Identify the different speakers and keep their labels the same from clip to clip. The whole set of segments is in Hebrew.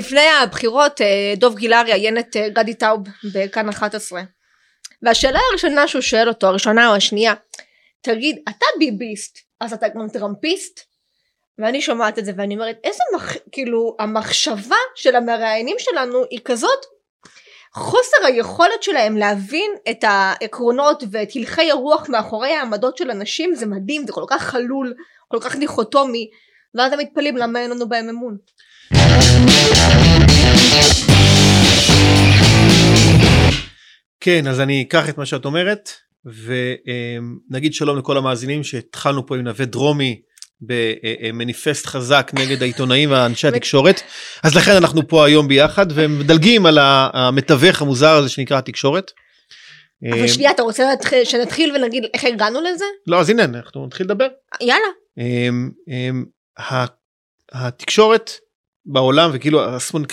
Speaker 1: לפני הבחירות אה, דוב גילהר ראיין את אה, גדי טאוב בכאן 11 והשאלה הראשונה שהוא שואל אותו הראשונה או השנייה תגיד אתה ביביסט אז אתה גם טראמפיסט? ואני שומעת את זה ואני אומרת איזה מח... כאילו המחשבה של המראיינים שלנו היא כזאת? חוסר היכולת שלהם להבין את העקרונות ואת הלכי הרוח מאחורי העמדות של אנשים זה מדהים זה כל כך חלול כל כך דיכוטומי ואז הם מתפלאים למה אין לנו בהם אמון
Speaker 2: כן, אז אני אקח את מה שאת אומרת, ונגיד שלום לכל המאזינים שהתחלנו פה עם נווה דרומי במניפסט חזק נגד העיתונאים ואנשי התקשורת, אז לכן אנחנו פה היום ביחד ומדלגים על המתווך המוזר הזה שנקרא התקשורת.
Speaker 1: אבל שנייה אתה רוצה שנתחיל ונגיד איך הגענו לזה?
Speaker 2: לא אז הנה אנחנו נתחיל לדבר.
Speaker 1: יאללה.
Speaker 2: התקשורת בעולם וכאילו השמאל,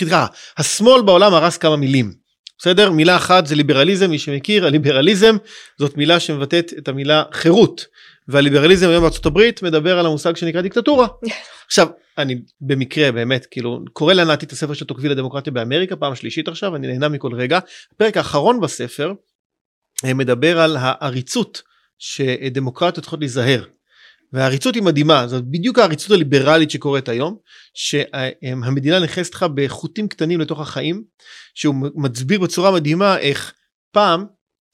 Speaker 2: השמאל בעולם הרס כמה מילים. בסדר? מילה אחת זה ליברליזם, מי שמכיר, הליברליזם זאת מילה שמבטאת את המילה חירות. והליברליזם היום בארצות הברית מדבר על המושג שנקרא דיקטטורה. עכשיו, אני במקרה באמת כאילו קורא לענתי את הספר של תוקביל לדמוקרטיה באמריקה פעם שלישית עכשיו, אני נהנה מכל רגע. הפרק האחרון בספר אה, מדבר על העריצות שדמוקרטיות צריכות להיזהר. והעריצות היא מדהימה, זאת בדיוק העריצות הליברלית שקורית היום, שהמדינה נכנסת לך בחוטים קטנים לתוך החיים, שהוא מסביר בצורה מדהימה איך פעם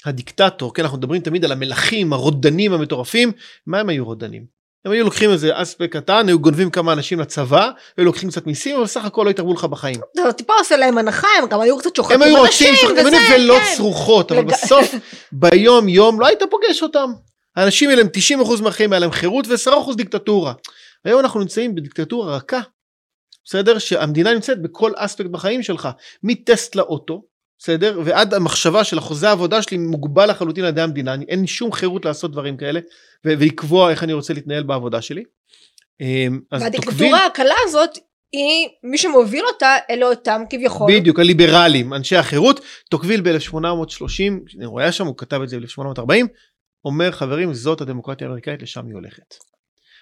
Speaker 2: הדיקטטור, כן אנחנו מדברים תמיד על המלכים הרודנים המטורפים, מה הם היו רודנים? הם היו לוקחים איזה אספקט קטן, היו גונבים כמה אנשים לצבא, היו לוקחים קצת מיסים, אבל בסך הכל לא התערבו לך בחיים.
Speaker 1: זה טיפה עושה להם הנחה, הם גם היו קצת שוחטים
Speaker 2: אנשים, הם היו רוצים שוחטים ולא כן. צרוחות, אבל בסוף ביום יום לא היית פוגש אותם. האנשים האלה הם 90% מהחיים היה להם חירות ו-10% דיקטטורה. היום אנחנו נמצאים בדיקטטורה רכה, בסדר? שהמדינה נמצאת בכל אספקט בחיים שלך, מטסט לאוטו, בסדר? ועד המחשבה של החוזה העבודה שלי מוגבל לחלוטין על ידי המדינה, אין לי שום חירות לעשות דברים כאלה ולקבוע איך אני רוצה להתנהל בעבודה שלי.
Speaker 1: אמ, והדיקטטורה הקלה הזאת היא מי שמוביל אותה אלה אותם כביכול
Speaker 2: בדיוק הליברלים אנשי החירות תוקביל ב-1830 הוא היה שם הוא כתב את זה ב-1840 אומר חברים זאת הדמוקרטיה האמריקאית לשם היא הולכת.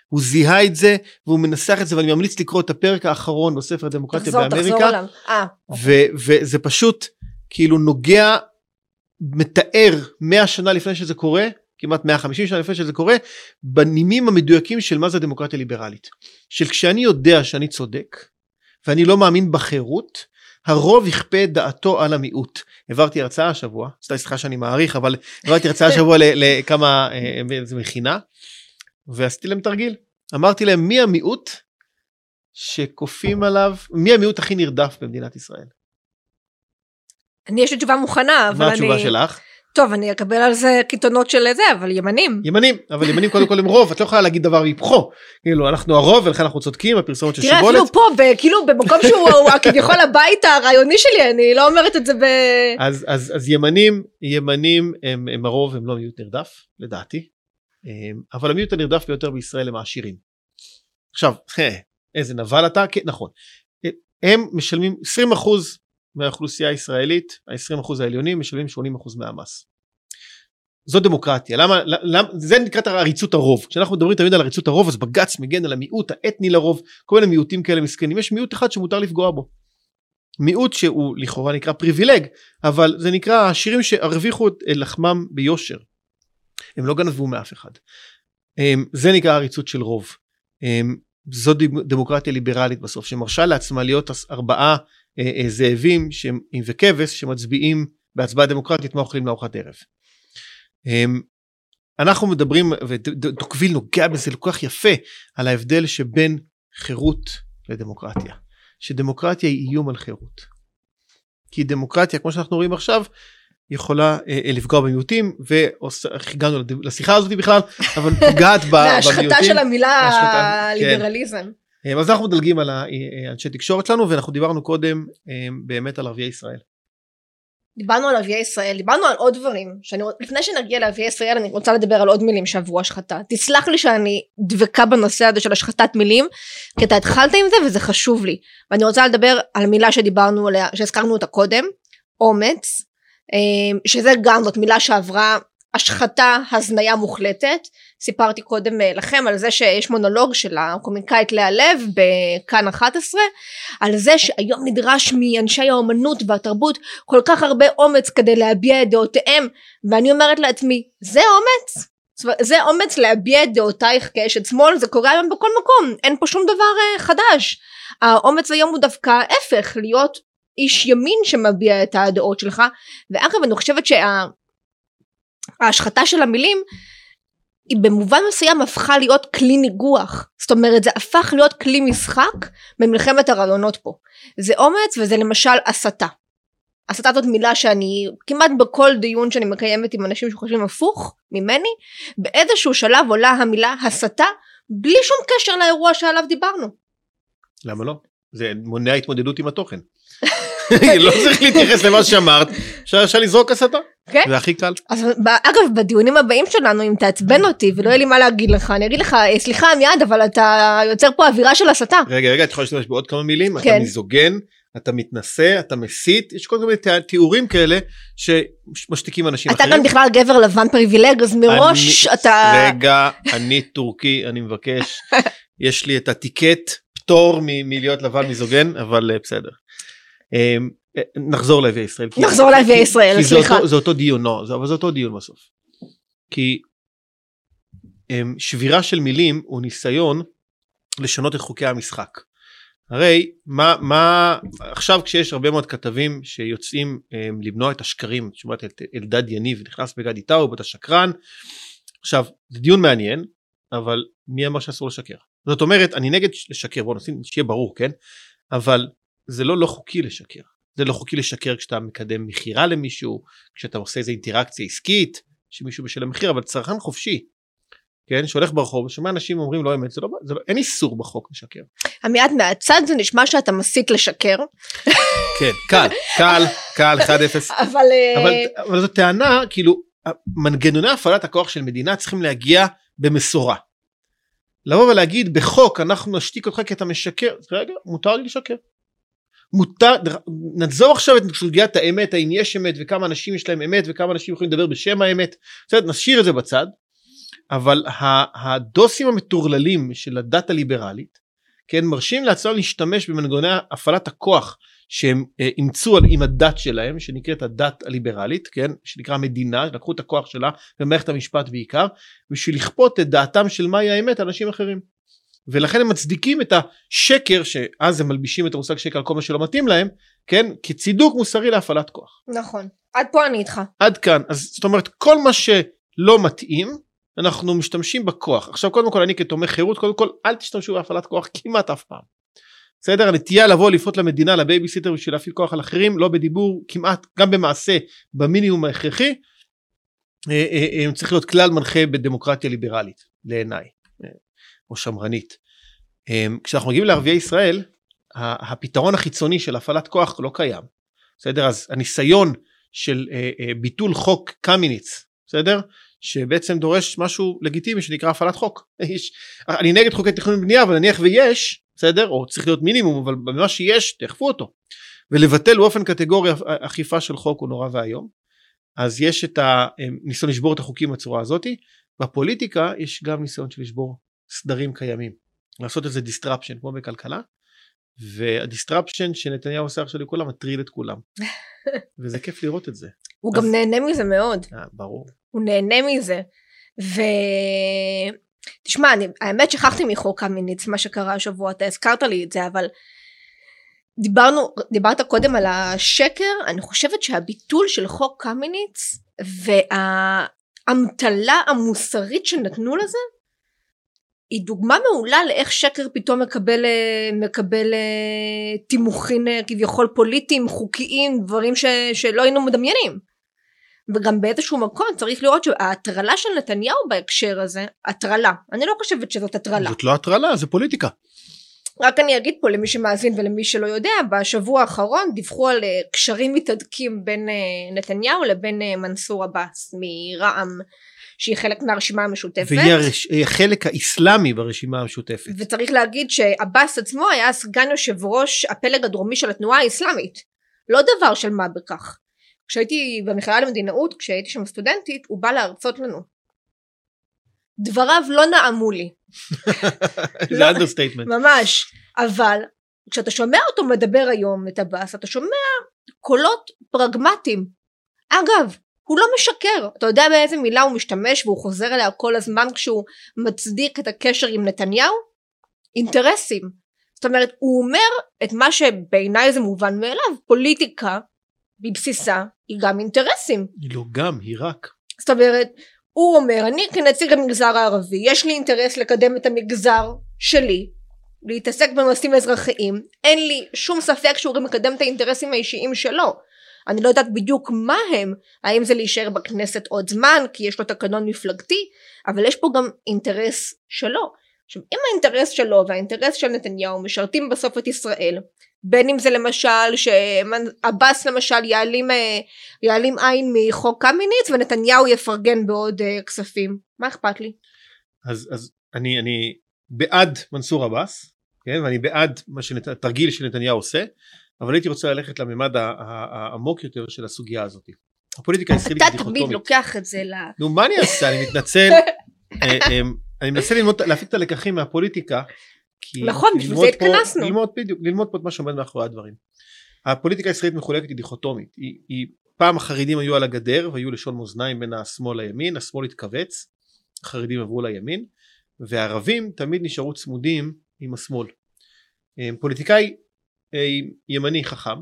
Speaker 2: הוא זיהה את זה והוא מנסח את זה ואני ממליץ לקרוא את הפרק האחרון בספר הדמוקרטיה תחזור, באמריקה תחזור 아, ו- וזה פשוט כאילו נוגע מתאר 100 שנה לפני שזה קורה כמעט 150 שנה לפני שזה קורה בנימים המדויקים של מה זה דמוקרטיה ליברלית של כשאני יודע שאני צודק ואני לא מאמין בחירות הרוב יכפה את דעתו על המיעוט. העברתי הרצאה השבוע, סליחה שאני מעריך, אבל העברתי הרצאה השבוע לכמה, איזה אה, מכינה, ועשיתי להם תרגיל. אמרתי להם מי המיעוט שכופים עליו, מי המיעוט הכי נרדף במדינת ישראל?
Speaker 1: אני יש לי תשובה מוכנה, אבל אני...
Speaker 2: מה התשובה שלך?
Speaker 1: טוב אני אקבל על זה קיתונות של זה אבל ימנים
Speaker 2: ימנים אבל ימנים קודם כל הם רוב את לא יכולה להגיד דבר היפוכו כאילו אנחנו הרוב ולכן אנחנו צודקים הפרסומת של שיבולת.
Speaker 1: תראה אפילו פה כאילו במקום שהוא כביכול הבית הרעיוני שלי אני לא אומרת את זה ב...
Speaker 2: אז אז אז ימנים ימנים הם, הם הרוב הם לא מיעוט נרדף לדעתי אבל המיעוט הנרדף ביותר בישראל הם העשירים. עכשיו איזה נבל אתה כן נכון הם משלמים 20 אחוז מהאוכלוסייה הישראלית, ה-20% העליונים משלמים 80% מהמס. זו דמוקרטיה, למה, למה, זה נקרא עריצות הרוב, כשאנחנו מדברים תמיד על עריצות הרוב אז בג"ץ מגן על המיעוט האתני לרוב, כל מיני מיעוטים כאלה מסכנים, יש מיעוט אחד שמותר לפגוע בו. מיעוט שהוא לכאורה נקרא פריבילג, אבל זה נקרא העשירים שהרוויחו את לחמם ביושר. הם לא גנבו מאף אחד. אמ, זה נקרא עריצות של רוב. אמ, זו דמוקרטיה ליברלית בסוף, שמרשה לעצמה להיות ארבעה זאבים וכבש שמצביעים בהצבעה דמוקרטית מה אוכלים לארוחת ערב. אמ, אנחנו מדברים ודוקוויל נוגע בזה כל כך יפה על ההבדל שבין חירות לדמוקרטיה שדמוקרטיה היא איום על חירות. כי דמוקרטיה כמו שאנחנו רואים עכשיו יכולה אה, אה לפגוע במיעוטים והגענו לשיחה הזאת בכלל אבל פוגעת במיעוטים.
Speaker 1: להשחתה של המילה כן. ליברליזם. כן.
Speaker 2: אה, אז אנחנו מדלגים על האנשי תקשורת שלנו ואנחנו דיברנו קודם אה, באמת על ערביי ישראל.
Speaker 1: דיברנו על ערביי ישראל, דיברנו על עוד דברים, שאני, לפני שנגיע לערביי ישראל אני רוצה לדבר על עוד מילים שעברו השחתה. תסלח לי שאני דבקה בנושא הזה של השחתת מילים, כי אתה התחלת עם זה וזה חשוב לי. ואני רוצה לדבר על מילה שדיברנו עליה, שהזכרנו אותה קודם, אומץ, אה, שזה גם זאת מילה שעברה השחתה, הזניה מוחלטת, סיפרתי קודם אה, לכם על זה שיש מונולוג של הקומיקאית לאה לב בכאן 11 על זה שהיום נדרש מאנשי האומנות והתרבות כל כך הרבה אומץ כדי להביע את דעותיהם ואני אומרת לעצמי זה אומץ? זה אומץ להביע את דעותייך כאשת שמאל? זה קורה היום בכל מקום אין פה שום דבר uh, חדש. האומץ היום הוא דווקא ההפך להיות איש ימין שמביע את הדעות שלך ואגב אני חושבת שההשחתה של המילים היא במובן מסוים הפכה להיות כלי ניגוח זאת אומרת זה הפך להיות כלי משחק במלחמת הרעיונות פה זה אומץ וזה למשל הסתה הסתה זאת מילה שאני כמעט בכל דיון שאני מקיימת עם אנשים שחושבים הפוך ממני באיזשהו שלב עולה המילה הסתה בלי שום קשר לאירוע שעליו דיברנו.
Speaker 2: למה לא? זה מונע התמודדות עם התוכן. לא צריך להתייחס למה שאמרת, אפשר לזרוק הסתה. כן? זה הכי קל.
Speaker 1: אז אגב בדיונים הבאים שלנו אם תעצבן אותי ולא יהיה לי מה להגיד לך אני אגיד לך אה, סליחה מיד אבל אתה יוצר פה אווירה של הסתה.
Speaker 2: רגע רגע את יכולה להשתמש בעוד כמה מילים כן. אתה מיזוגן אתה מתנשא אתה מסית יש כל מיני תיאורים כאלה שמשתיקים אנשים
Speaker 1: אתה
Speaker 2: אחרים.
Speaker 1: אתה גם בכלל גבר לבן פריבילג אז מראש
Speaker 2: אני,
Speaker 1: אתה.
Speaker 2: רגע אני טורקי אני מבקש יש לי את הטיקט פטור מלהיות לבן מיזוגן אבל אה, בסדר. אמ, אה, נחזור לערביי ישראל.
Speaker 1: נחזור לערביי ישראל,
Speaker 2: סליחה. זה אותו דיון, לא, אבל זה אותו דיון בסוף. כי אמ, שבירה של מילים הוא ניסיון לשנות את חוקי המשחק. הרי מה מה עכשיו כשיש הרבה מאוד כתבים שיוצאים הם, למנוע את השקרים שמעת את אלדד יניב נכנס בגדי טאוב אתה שקרן עכשיו זה דיון מעניין אבל מי אמר שאסור לשקר זאת אומרת אני נגד לשקר בוא נשים שיהיה ברור כן אבל זה לא לא חוקי לשקר זה לא חוקי לשקר כשאתה מקדם מכירה למישהו כשאתה עושה איזה אינטראקציה עסקית שמישהו משלם מחיר אבל צרכן חופשי כן שהולך ברחוב ושומע אנשים אומרים לא אמת זה לא, זה לא אין איסור בחוק לשקר.
Speaker 1: עמיעד מהצד זה נשמע שאתה מסית לשקר.
Speaker 2: כן קל קל קל 1-0
Speaker 1: אבל, אה,
Speaker 2: אבל אבל זו טענה כאילו מנגנוני הפעלת הכוח של מדינה צריכים להגיע במשורה. לבוא ולהגיד בחוק אנחנו נשתיק אותך כי אתה משקר רגע מותר לי לשקר. מותר, נעזוב עכשיו את סוגיית האמת, האם יש אמת וכמה אנשים יש להם אמת וכמה אנשים יכולים לדבר בשם האמת, בסדר, נשאיר את זה בצד, אבל הדוסים המטורללים של הדת הליברלית, כן, מרשים לעצמם להשתמש במנגנוני הפעלת הכוח שהם אה, אימצו עם הדת שלהם, שנקראת הדת הליברלית, כן, שנקרא מדינה, לקחו את הכוח שלה במערכת המשפט בעיקר, בשביל לכפות את דעתם של מהי האמת על אנשים אחרים. ולכן הם מצדיקים את השקר שאז הם מלבישים את המושג שקר על כל מה שלא מתאים להם כן כצידוק מוסרי להפעלת כוח.
Speaker 1: נכון עד פה אני איתך.
Speaker 2: עד כאן אז זאת אומרת כל מה שלא מתאים אנחנו משתמשים בכוח עכשיו קודם כל אני כתומך חירות קודם כל אל תשתמשו בהפעלת כוח כמעט אף פעם. בסדר הנטייה לבוא לפנות למדינה לבייביסיטר בשביל להפעיל כוח על אחרים לא בדיבור כמעט גם במעשה במינימום ההכרחי אה, אה, אה, צריך להיות כלל מנחה בדמוקרטיה ליברלית לענייני. או שמרנית. אמ, כשאנחנו מגיעים לערביי ישראל, הפתרון החיצוני של הפעלת כוח לא קיים. בסדר? אז הניסיון של אה, אה, ביטול חוק קמיניץ, בסדר? שבעצם דורש משהו לגיטימי שנקרא הפעלת חוק. יש, אני נגד חוקי תכנון ובנייה אבל נניח ויש, בסדר? או צריך להיות מינימום אבל במה שיש תאכפו אותו. ולבטל באופן קטגורי אכיפה של חוק הוא נורא ואיום. אז יש את הניסיון לשבור את החוקים בצורה הזאתי. בפוליטיקה יש גם ניסיון של לשבור סדרים קיימים. לעשות איזה disruption כמו בכלכלה וה disruption שנתניהו עושה עכשיו לכולם מטריד את כולם. וזה כיף לראות את זה.
Speaker 1: הוא אז... גם נהנה מזה מאוד.
Speaker 2: אה, אה, ברור.
Speaker 1: הוא נהנה מזה. ו... תשמע, אני, האמת שכחתי מחוק קמיניץ מה שקרה השבוע, אתה הזכרת לי את זה, אבל דיברנו, דיברת קודם על השקר, אני חושבת שהביטול של חוק קמיניץ והאמתלה המוסרית שנתנו לזה, היא דוגמה מעולה לאיך שקר פתאום מקבל, אה, מקבל אה, תימוכין אה, כביכול פוליטיים, חוקיים, דברים ש, שלא היינו מדמיינים. וגם באיזשהו מקום צריך לראות שההטרלה של נתניהו בהקשר הזה, הטרלה, אני לא חושבת שזאת הטרלה.
Speaker 2: זאת לא הטרלה, זה פוליטיקה.
Speaker 1: רק אני אגיד פה למי שמאזין ולמי שלא יודע, בשבוע האחרון דיווחו על קשרים מתהדקים בין נתניהו לבין מנסור עבאס מרע"מ. שהיא חלק מהרשימה המשותפת.
Speaker 2: והיא החלק האיסלאמי ברשימה המשותפת.
Speaker 1: וצריך להגיד שעבאס עצמו היה סגן יושב ראש הפלג הדרומי של התנועה האיסלאמית. לא דבר של מה בכך. כשהייתי במכללה למדינאות, כשהייתי שם סטודנטית, הוא בא להרצות לנו. דבריו לא נעמו לי.
Speaker 2: זה
Speaker 1: לא.
Speaker 2: understatement.
Speaker 1: ממש. אבל כשאתה שומע אותו מדבר היום, את עבאס, אתה שומע קולות פרגמטיים. אגב, הוא לא משקר. אתה יודע באיזה מילה הוא משתמש והוא חוזר אליה כל הזמן כשהוא מצדיק את הקשר עם נתניהו? אינטרסים. זאת אומרת, הוא אומר את מה שבעיניי זה מובן מאליו, פוליטיקה בבסיסה היא גם אינטרסים.
Speaker 2: היא לא גם, היא רק.
Speaker 1: זאת אומרת, הוא אומר, אני כנציג המגזר הערבי, יש לי אינטרס לקדם את המגזר שלי, להתעסק בנושאים אזרחיים, אין לי שום ספק שהוא גם מקדם את האינטרסים האישיים שלו. אני לא יודעת בדיוק מה הם, האם זה להישאר בכנסת עוד זמן, כי יש לו תקנון מפלגתי, אבל יש פה גם אינטרס שלו. עכשיו, אם האינטרס שלו והאינטרס של נתניהו משרתים בסוף את ישראל, בין אם זה למשל שעבאס למשל יעלים, אה, יעלים עין מחוק קמיניץ ונתניהו יפרגן בעוד uh, כספים, מה אכפת לי?
Speaker 2: אז, אז אני, אני בעד מנסור עבאס, כן, ואני בעד מה שנת, התרגיל שנתניהו עושה, אבל הייתי רוצה ללכת לממד העמוק יותר של הסוגיה הזאת. הפוליטיקה הישראלית
Speaker 1: אתה
Speaker 2: היא
Speaker 1: תמיד
Speaker 2: דיכוטומית.
Speaker 1: לוקח את זה ל...
Speaker 2: נו מה אני אעשה אני מתנצל אה, אה, אני מנסה ללמוד להפיק את הלקחים מהפוליטיקה.
Speaker 1: נכון, בשביל זה התכנסנו.
Speaker 2: ללמוד בדיוק ללמוד פה את מה שעומד מאחורי הדברים. הפוליטיקה הישראלית מחולקת היא דיכוטומית היא, היא פעם החרדים היו על הגדר והיו לשון מאזניים בין השמאל לימין השמאל התכווץ החרדים עברו לימין והערבים תמיד נשארו צמודים עם השמאל. אה, פוליטיקאי ימני חכם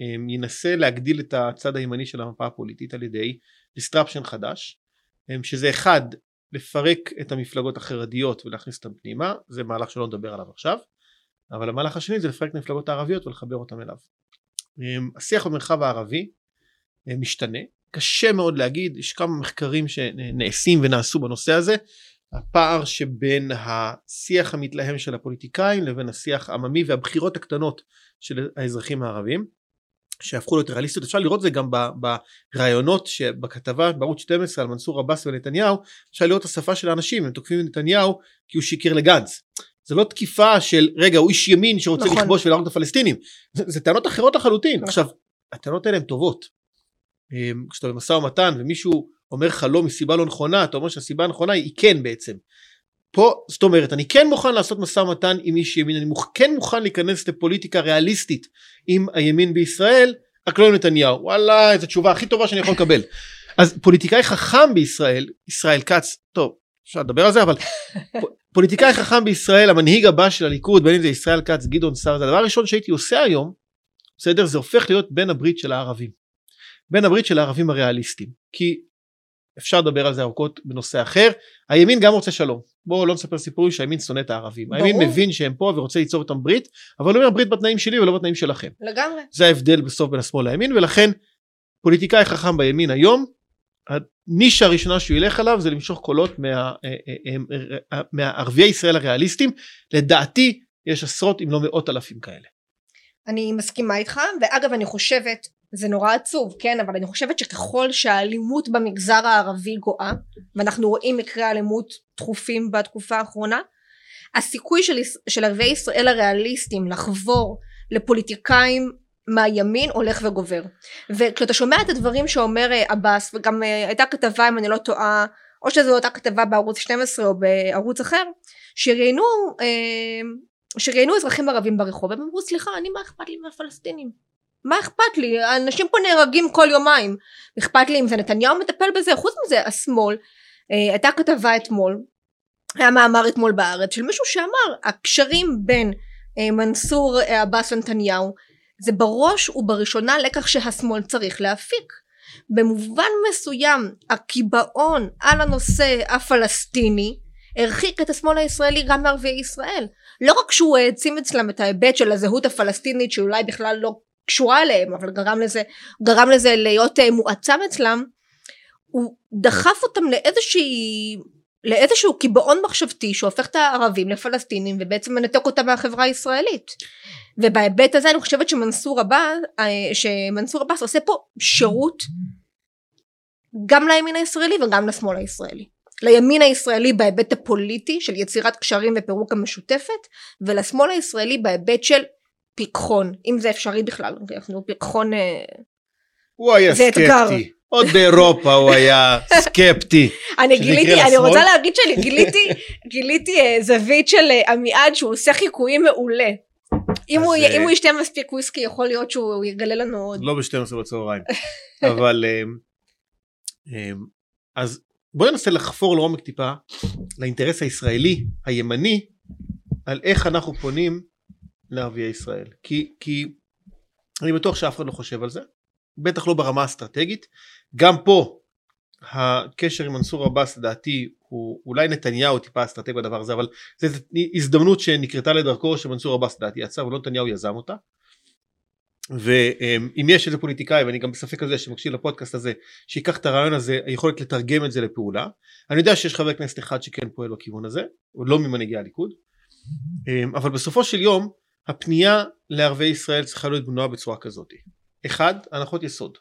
Speaker 2: אה, ינסה להגדיל את הצד הימני של המפה הפוליטית על ידי disruption חדש אה, שזה אחד לפרק את המפלגות החרדיות ולהכניס אותן פנימה זה מהלך שלא נדבר עליו עכשיו אבל המהלך השני זה לפרק את המפלגות הערביות ולחבר אותן אליו. אה, השיח במרחב הערבי אה, משתנה קשה מאוד להגיד יש כמה מחקרים שנעשים ונעשו בנושא הזה הפער שבין השיח המתלהם של הפוליטיקאים לבין השיח העממי והבחירות הקטנות של האזרחים הערבים שהפכו להיות ריאליסטיות. אפשר לראות את זה גם בראיונות שבכתבה בערוץ 12 על מנסור עבאס ונתניהו אפשר לראות את השפה של האנשים הם תוקפים את נתניהו כי הוא שיקר לגנץ. זה לא תקיפה של רגע הוא איש ימין שרוצה
Speaker 1: נכון.
Speaker 2: לכבוש ולהרוג את הפלסטינים. זה, זה טענות אחרות לחלוטין.
Speaker 1: נכון.
Speaker 2: עכשיו הטענות האלה הן טובות. אמ, כשאתה במשא ומתן ומישהו אומר לך לא מסיבה לא נכונה אתה אומר שהסיבה הנכונה היא כן בעצם. פה זאת אומרת אני כן מוכן לעשות משא ומתן עם איש ימין אני מוכ, כן מוכן להיכנס לפוליטיקה ריאליסטית עם הימין בישראל רק לא עם נתניהו. וואלה איזו תשובה הכי טובה שאני יכול לקבל. אז פוליטיקאי חכם בישראל ישראל כץ טוב אפשר לדבר על זה אבל פוליטיקאי חכם בישראל המנהיג הבא של הליכוד בין אם זה ישראל כץ גדעון סער זה הדבר הראשון שהייתי עושה היום בסדר? זה הופך להיות בין הברית של הערבים. בין הברית של הערבים הריאליסטים. כי אפשר לדבר על זה ארוכות בנושא אחר הימין גם רוצה שלום בואו לא נספר סיפורים שהימין שונא את הערבים
Speaker 1: ברור.
Speaker 2: הימין מבין שהם פה ורוצה ליצור איתם ברית אבל הוא אומר ברית בתנאים שלי ולא בתנאים שלכם
Speaker 1: לגמרי.
Speaker 2: זה ההבדל בסוף בין השמאל לימין ולכן פוליטיקאי חכם בימין היום הנישה הראשונה שהוא ילך עליו זה למשוך קולות מה, אה, אה, אה, ישראל הריאליסטים לדעתי יש עשרות אם לא מאות אלפים כאלה.
Speaker 1: אני מסכימה איתך, ואגב אני חושבת, זה נורא עצוב, כן, אבל אני חושבת שככל שהאלימות במגזר הערבי גואה, ואנחנו רואים מקרי אלימות תכופים בתקופה האחרונה, הסיכוי של, של ערביי ישראל הריאליסטים לחבור לפוליטיקאים מהימין הולך וגובר. וכשאתה שומע את הדברים שאומר אה, עבאס, וגם אה, הייתה כתבה אם אני לא טועה, או שזו אותה כתבה בערוץ 12 או בערוץ אחר, אה, שראיינו אזרחים ערבים ברחוב הם אמרו סליחה אני מה אכפת לי מהפלסטינים מה אכפת לי? אנשים פה נהרגים כל יומיים. אכפת לי אם זה נתניהו מטפל בזה חוץ מזה השמאל אה, הייתה כתבה אתמול היה מאמר אתמול בארץ של מישהו שאמר הקשרים בין אה, מנסור אה, עבאס ונתניהו זה בראש ובראשונה לקח שהשמאל צריך להפיק. במובן מסוים הקיבעון על הנושא הפלסטיני הרחיק את השמאל הישראלי גם מערביי ישראל. לא רק שהוא העצים אצלם את ההיבט של הזהות הפלסטינית שאולי בכלל לא קשורה אליהם אבל גרם לזה, גרם לזה להיות אה, מועצם אצלם הוא דחף אותם לאיזושהי לאיזשהו קיבעון מחשבתי שהופך את הערבים לפלסטינים ובעצם מנתק אותם מהחברה הישראלית. ובהיבט הזה אני חושבת שמנסור עבאס אה, שמנסור עבאס עושה פה שירות גם לימין הישראלי וגם לשמאל הישראלי. לימין הישראלי בהיבט הפוליטי של יצירת קשרים ופירוק המשותפת ולשמאל הישראלי בהיבט של פיקחון אם זה אפשרי בכלל אנחנו פיקחון אה,
Speaker 2: הוא היה. סקפטי. עוד באירופה הוא היה סקפטי.
Speaker 1: אני גיליתי, אני? רוצה להגיד שאני גיליתי, גיליתי אה, זווית של אה, עמיעד שהוא עושה חיקויים מעולה. אם הוא י- אם הוא ישתה מספיק וויסקי יכול להיות שהוא יגלה לנו עוד.
Speaker 2: לא ב-12 בצהריים. אבל אז בואי ננסה לחפור לעומק טיפה לאינטרס הישראלי הימני על איך אנחנו פונים לערביי ישראל. כי, כי אני בטוח שאף אחד לא חושב על זה, בטח לא ברמה האסטרטגית. גם פה הקשר עם מנסור עבאס לדעתי הוא אולי נתניהו טיפה אסטרטג בדבר הזה אבל זו הזדמנות שנקרתה לדרכו שמנסור עבאס לדעתי יצא ולא נתניהו יזם אותה. ואם יש איזה פוליטיקאי ואני גם בספק על זה שמקשיב לפודקאסט הזה שיקח את הרעיון הזה היכולת לתרגם את זה לפעולה אני יודע שיש חבר כנסת אחד שכן פועל בכיוון הזה לא ממנהיגי הליכוד אבל בסופו של יום הפנייה לערביי ישראל צריכה להיות בנויה בצורה כזאת. אחד הנחות יסוד.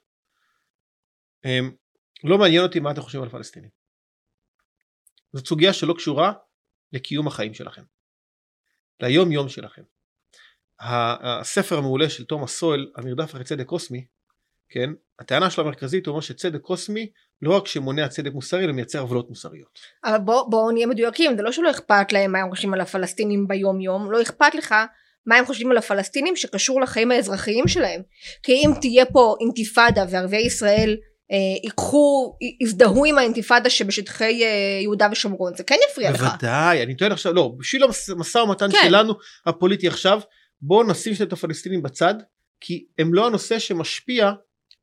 Speaker 2: אמ, לא מעניין אותי מה אתם חושבים על פלסטינים זאת סוגיה שלא קשורה לקיום החיים שלכם. ליום יום שלכם. הספר המעולה של תומאס סואל המרדף אחרי צדק קוסמי כן הטענה שלו המרכזית הוא אומר שצדק קוסמי לא רק שמונע צדק מוסרי אלא מייצר עוולות מוסריות.
Speaker 1: אבל בוא- בואו נהיה מדויקים זה לא שלא אכפת להם מה הם חושבים על הפלסטינים ביום יום לא אכפת לך מה הם חושבים על הפלסטינים שקשור לחיים האזרחיים שלהם? כי אם תהיה פה אינתיפאדה וערביי ישראל אה, ייקחו יזדהו עם האינתיפאדה שבשטחי אה, יהודה ושומרון זה כן יפריע לך.
Speaker 2: בוודאי אני טוען עכשיו לא בשביל המשא ומתן
Speaker 1: כן.
Speaker 2: שלנו הפוליטי עכשיו בואו נשים את הפלסטינים בצד כי הם לא הנושא שמשפיע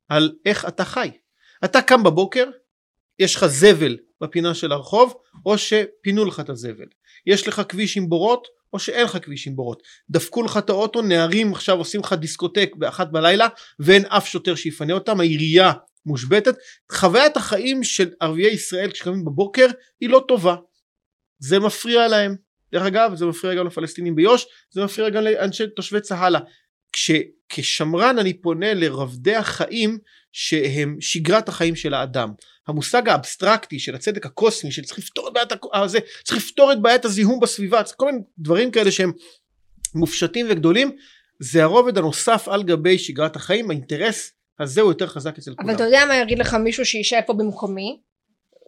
Speaker 2: על איך אתה חי. אתה קם בבוקר יש לך זבל בפינה של הרחוב או שפינו לך את הזבל. יש לך כביש עם בורות או שאין לך כביש עם בורות. דפקו לך את האוטו נערים עכשיו עושים לך דיסקוטק באחת בלילה ואין אף שוטר שיפנה אותם העירייה מושבתת. חוויית החיים של ערביי ישראל כשקמים בבוקר היא לא טובה. זה מפריע להם. דרך אגב זה מפריע גם לפלסטינים ביו"ש זה מפריע גם לאנשי תושבי צהלה כשכשמרן אני פונה לרבדי החיים שהם שגרת החיים של האדם. המושג האבסטרקטי של הצדק הקוסמי שצריך לפתור את בעיית הזה צריך לפתור את בעיית הזיהום בסביבה צריך כל מיני דברים כאלה שהם מופשטים וגדולים זה הרובד הנוסף על גבי שגרת החיים האינטרס הזה הוא יותר חזק אצל כולם.
Speaker 1: אבל אתה יודע מה יגיד לך מישהו שישב פה במקומי?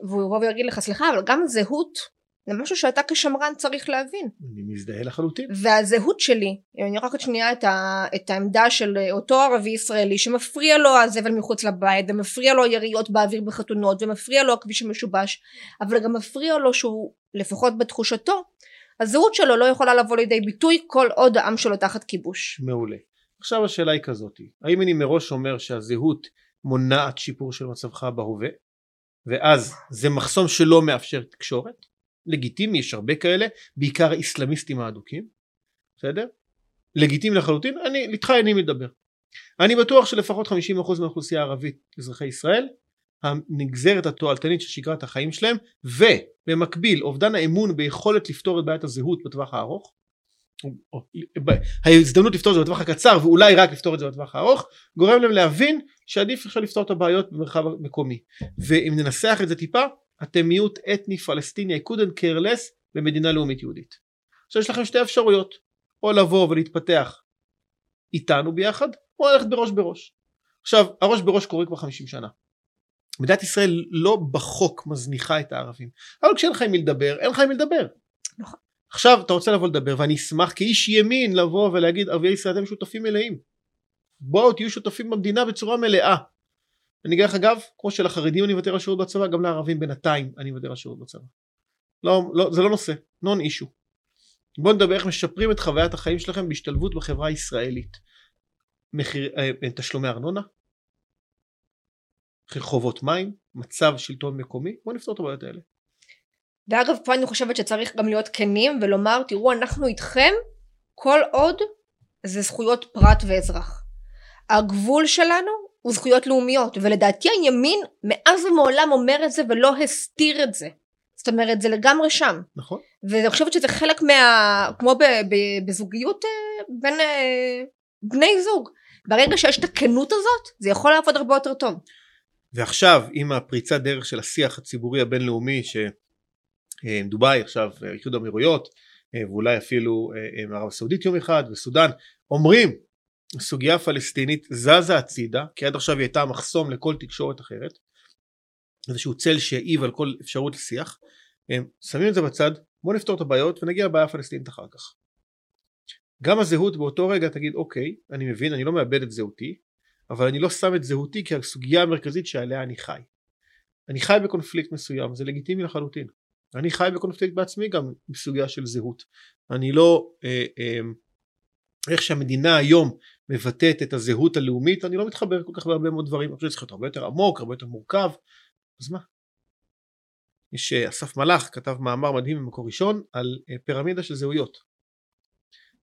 Speaker 1: והוא יבוא ויגיד לך סליחה אבל גם זהות זה משהו שאתה כשמרן צריך להבין
Speaker 2: אני מזדהה לחלוטין
Speaker 1: והזהות שלי אם אני אקח שנייה את, ה, את העמדה של אותו ערבי ישראלי שמפריע לו הזבל מחוץ לבית ומפריע לו יריות באוויר בחתונות ומפריע לו הכביש המשובש אבל גם מפריע לו שהוא לפחות בתחושתו הזהות שלו לא יכולה לבוא לידי ביטוי כל עוד העם שלו תחת כיבוש
Speaker 2: מעולה. עכשיו השאלה היא כזאת, האם אני מראש אומר שהזהות מונעת שיפור של מצבך בהווה, ואז זה מחסום שלא מאפשר תקשורת? לגיטימי, יש הרבה כאלה, בעיקר האיסלאמיסטים האדוקים, בסדר? לגיטימי לחלוטין, אני, איתך אני מדבר. אני בטוח שלפחות 50% מהאוכלוסייה הערבית, אזרחי ישראל, הנגזרת התועלתנית של שגרת החיים שלהם, ובמקביל אובדן האמון ביכולת לפתור את בעיית הזהות בטווח הארוך, או- או- ההזדמנות לפתור את זה בטווח הקצר ואולי רק לפתור את זה בטווח הארוך גורם להם להבין שעדיף עכשיו לפתור את הבעיות במרחב המקומי ואם ננסח את זה טיפה אתם מיעוט אתני פלסטיני I couldn't care less במדינה לאומית יהודית. עכשיו יש לכם שתי אפשרויות או לבוא ולהתפתח איתנו ביחד או ללכת בראש בראש. עכשיו הראש בראש קורה כבר 50 שנה. מדינת ישראל לא בחוק מזניחה את הערבים אבל כשאין לך עם מי לדבר אין לך עם מי לדבר.
Speaker 1: נכון.
Speaker 2: עכשיו אתה רוצה לבוא לדבר ואני אשמח כאיש ימין לבוא ולהגיד ערביי ישראל אתם שותפים מלאים. בואו תהיו שותפים במדינה בצורה מלאה. אני אגיד לך אגב כמו שלחרדים אני אוותר על שירות בצבא גם לערבים בינתיים אני אוותר על שירות בצבא. לא, לא, זה לא נושא, נון אישו. בואו נדבר איך משפרים את חוויית החיים שלכם בהשתלבות בחברה הישראלית. מחיר, אה, תשלומי ארנונה, חובות מים, מצב שלטון מקומי, בואו נפתור את הבעיות האלה.
Speaker 1: ואגב פה אני חושבת שצריך גם להיות כנים ולומר תראו אנחנו איתכם כל עוד זה זכויות פרט ואזרח. הגבול שלנו הוא זכויות לאומיות ולדעתי הימין מאז ומעולם אומר את זה ולא הסתיר את זה. זאת אומרת זה לגמרי שם
Speaker 2: נכון?
Speaker 1: ואני חושבת שזה חלק מה... כמו ב, ב, בזוגיות אה, בין אה, בני זוג. ברגע שיש את הכנות הזאת זה יכול לעבוד הרבה יותר טוב.
Speaker 2: ועכשיו עם הפריצת דרך של השיח הציבורי הבינלאומי שדובאי עכשיו איחוד האמירויות אה, ואולי אפילו אה, ערב הסעודית יום אחד וסודאן אומרים הסוגיה הפלסטינית זזה הצידה כי עד עכשיו היא הייתה מחסום לכל תקשורת אחרת איזשהו צל שיעיב על כל אפשרות לשיח, הם שמים את זה בצד, בוא נפתור את הבעיות ונגיע לבעיה הפלסטינית אחר כך. גם הזהות באותו רגע תגיד אוקיי, אני מבין, אני לא מאבד את זהותי, אבל אני לא שם את זהותי כסוגיה המרכזית שעליה אני חי. אני חי בקונפליקט מסוים, זה לגיטימי לחלוטין. אני חי בקונפליקט בעצמי גם בסוגיה של זהות. אני לא, אה, אה, איך שהמדינה היום מבטאת את הזהות הלאומית, אני לא מתחבר כל כך בהרבה מאוד דברים, אני חושב שזה צריך להיות הרבה יותר עמוק, הרבה יותר מורכב, אז מה? יש אה, אסף מלאך כתב מאמר מדהים במקור ראשון על אה, פירמידה של זהויות.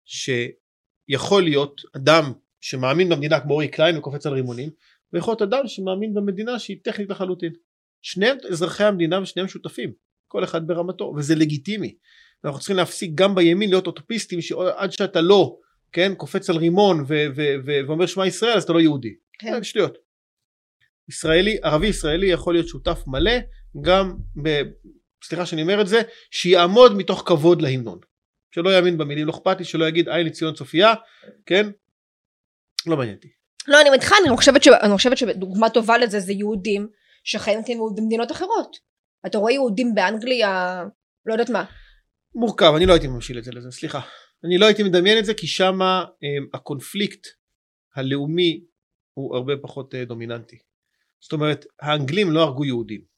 Speaker 2: שיכול להיות אדם שמאמין במדינה כמו אורי קליין וקופץ על רימונים ויכול להיות אדם שמאמין במדינה שהיא טכנית לחלוטין. שניהם אזרחי המדינה ושניהם שותפים כל אחד ברמתו וזה לגיטימי. אנחנו צריכים להפסיק גם בימין להיות אוטופיסטים שעד שאתה לא כן קופץ על רימון ו- ו- ו- ואומר שמע ישראל אז אתה לא יהודי. כן. שטויות. ישראלי ערבי ישראלי יכול להיות שותף מלא גם ב... סליחה שאני אומר את זה שיעמוד מתוך כבוד להמנון. שלא יאמין במילים לא אכפת לי שלא יגיד היי לציון צופיה כן? לא מעניין אותי.
Speaker 1: לא אני מתחילה אני חושבת, ש... אני חושבת שדוגמה טובה לזה זה יהודים שחיים כאילו במדינות אחרות. אתה רואה יהודים באנגליה לא יודעת מה.
Speaker 2: מורכב אני לא הייתי ממשיל את זה לזה סליחה אני לא הייתי מדמיין את זה כי שמה um, הקונפליקט הלאומי הוא הרבה פחות uh, דומיננטי זאת אומרת האנגלים לא הרגו יהודים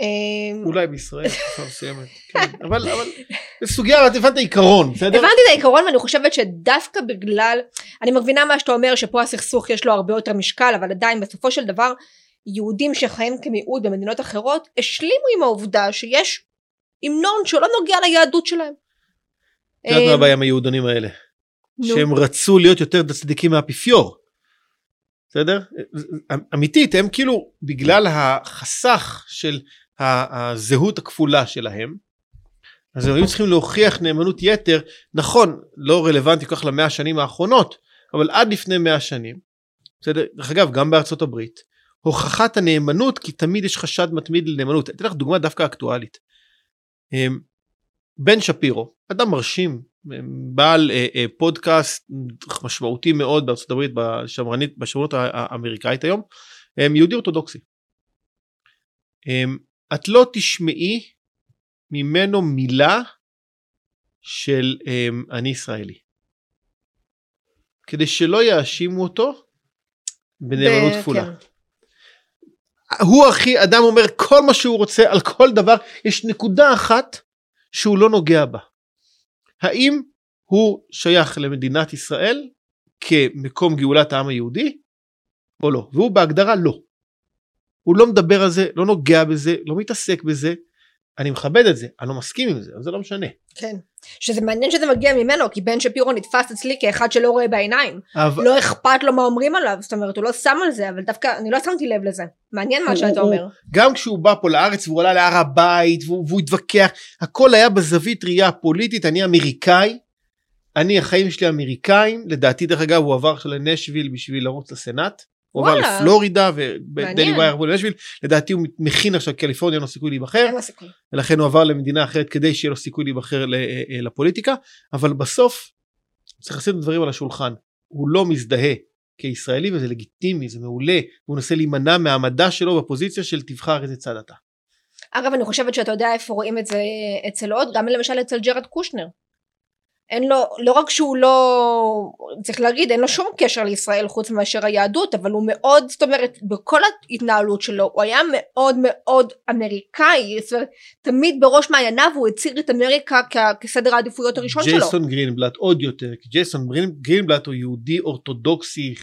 Speaker 1: אמ,
Speaker 2: אולי בישראל אפשר מסוימת, כן, אבל זו סוגיה, את הבנת העיקרון, בסדר?
Speaker 1: הבנתי את העיקרון ואני חושבת שדווקא בגלל, אני מבינה מה שאתה אומר שפה הסכסוך יש לו הרבה יותר משקל אבל עדיין בסופו של דבר יהודים שחיים כמיעוט במדינות אחרות השלימו עם העובדה שיש המנון שלא נוגע ליהדות שלהם.
Speaker 2: את יודעת מה הבעיה עם היהודונים האלה? שהם רצו להיות יותר צדיקים מהאפיפיור. בסדר? אמיתית הם כאילו בגלל החסך של הזהות הכפולה שלהם אז הם היו צריכים להוכיח נאמנות יתר נכון לא רלוונטי כל כך למאה השנים האחרונות אבל עד לפני מאה שנים בסדר דרך אגב גם בארצות הברית הוכחת הנאמנות כי תמיד יש חשד מתמיד לנאמנות אתן לך דוגמה דווקא אקטואלית אמ, בן שפירו אדם מרשים בעל אה, אה, פודקאסט משמעותי מאוד בארצות הברית בשמרנית בשמרנות האמריקאית היום יהודי אורתודוקסי את לא תשמעי ממנו מילה של אני ישראלי. כדי שלא יאשימו אותו בנאמנות כפולה. כן. הוא הכי, אדם אומר כל מה שהוא רוצה על כל דבר, יש נקודה אחת שהוא לא נוגע בה. האם הוא שייך למדינת ישראל כמקום גאולת העם היהודי או לא? והוא בהגדרה לא. הוא לא מדבר על זה, לא נוגע בזה, לא מתעסק בזה. אני מכבד את זה, אני לא מסכים עם זה, אבל זה לא משנה.
Speaker 1: כן. שזה מעניין שזה מגיע ממנו, כי בן שפירו נתפס אצלי כאחד שלא רואה בעיניים. אבל... לא אכפת לו מה אומרים עליו, זאת אומרת, הוא לא שם על זה, אבל דווקא, אני לא שמתי לב לזה. מעניין מה שאתה אומר.
Speaker 2: גם כשהוא בא פה לארץ והוא עלה להר הבית, והוא, והוא התווכח, הכל היה בזווית ראייה פוליטית, אני אמריקאי, אני החיים שלי אמריקאים, לדעתי דרך אגב הוא עבר עכשיו לנשוויל בשביל לרוץ לסנאט. הוא עבר לפלורידה ודני ווייר עברו לנשוויל לדעתי הוא מכין עכשיו קליפורניה אין לו סיכוי להיבחר. ולכן הוא עבר למדינה אחרת כדי שיהיה לו סיכוי להיבחר אה, אה, לפוליטיקה. אבל בסוף צריך לשים את הדברים על השולחן. הוא לא מזדהה כישראלי וזה לגיטימי זה מעולה. הוא מנסה להימנע מהעמדה שלו בפוזיציה של תבחר איזה צד אתה.
Speaker 1: אגב אני חושבת שאתה יודע איפה רואים את זה אצל עוד גם למשל אצל ג'רד קושנר אין לו, לא רק שהוא לא, צריך להגיד, אין לו שום קשר לישראל חוץ מאשר היהדות, אבל הוא מאוד, זאת אומרת, בכל ההתנהלות שלו, הוא היה מאוד מאוד אמריקאי, זאת אומרת, תמיד בראש מעייניו הוא הציג את אמריקה כסדר העדיפויות הראשון
Speaker 2: ג'ייסון
Speaker 1: שלו.
Speaker 2: ג'ייסון גרינבלט עוד יותר, כי ג'ייסון גרינבלט הוא יהודי אורתודוקסי,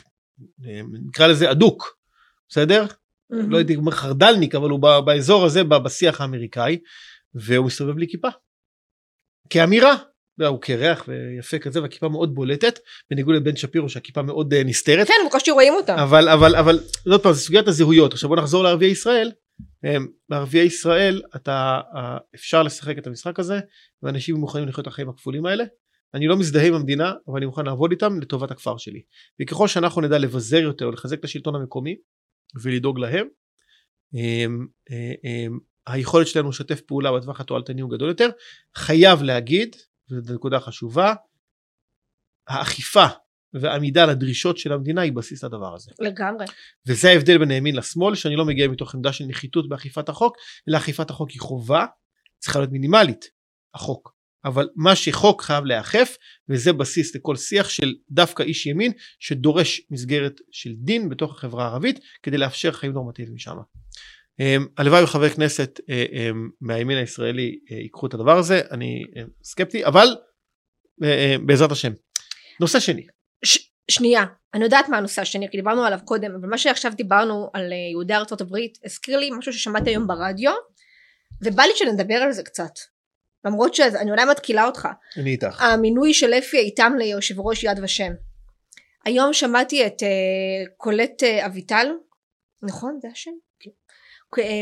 Speaker 2: נקרא לזה אדוק, בסדר? Mm-hmm. לא הייתי אומר חרדלניק, אבל הוא באזור הזה, בשיח האמריקאי, והוא מסתובב בלי כיפה. כאמירה, הוא קרח ויפה כזה והכיפה מאוד בולטת בניגוד לבן שפירו שהכיפה מאוד uh, נסתרת.
Speaker 1: כן בקושי רואים אותה.
Speaker 2: אבל אבל אבל עוד פעם זה סוגיית הזהויות עכשיו בוא נחזור לערביי ישראל. בערביי ישראל אתה uh, אפשר לשחק את המשחק הזה ואנשים מוכנים לחיות את החיים הכפולים האלה. אני לא מזדהה עם המדינה אבל אני מוכן לעבוד איתם לטובת הכפר שלי. וככל שאנחנו נדע לבזר יותר לחזק את השלטון המקומי ולדאוג להם היכולת שלנו לשתף פעולה בטווח התועלתני הוא גדול יותר. חייב להגיד וזו נקודה חשובה, האכיפה ועמידה על הדרישות של המדינה היא בסיס לדבר הזה.
Speaker 1: לגמרי.
Speaker 2: וזה ההבדל בין הימין לשמאל שאני לא מגיע מתוך עמדה של נחיתות באכיפת החוק אלא אכיפת החוק היא חובה צריכה להיות מינימלית החוק אבל מה שחוק חייב להיאכף וזה בסיס לכל שיח של דווקא איש ימין שדורש מסגרת של דין בתוך החברה הערבית כדי לאפשר חיים נורמטיביים שם. אמ, הלוואי וחבר כנסת אה, אמ, מהימין הישראלי אה, ייקחו את הדבר הזה אני אה, סקפטי אבל בעזרת השם. נושא שני.
Speaker 1: ש- שנייה אני יודעת מה הנושא השני כי דיברנו עליו קודם אבל מה שעכשיו דיברנו על יהודי ארצות הברית הזכיר לי משהו ששמעתי היום ברדיו ובא לי שנדבר על זה קצת למרות שאני אולי מתקילה אותך.
Speaker 2: אני איתך.
Speaker 1: המינוי של אפי איתם ליושב ראש יד ושם. היום שמעתי את uh, קולט uh, אביטל, נכון זה השם?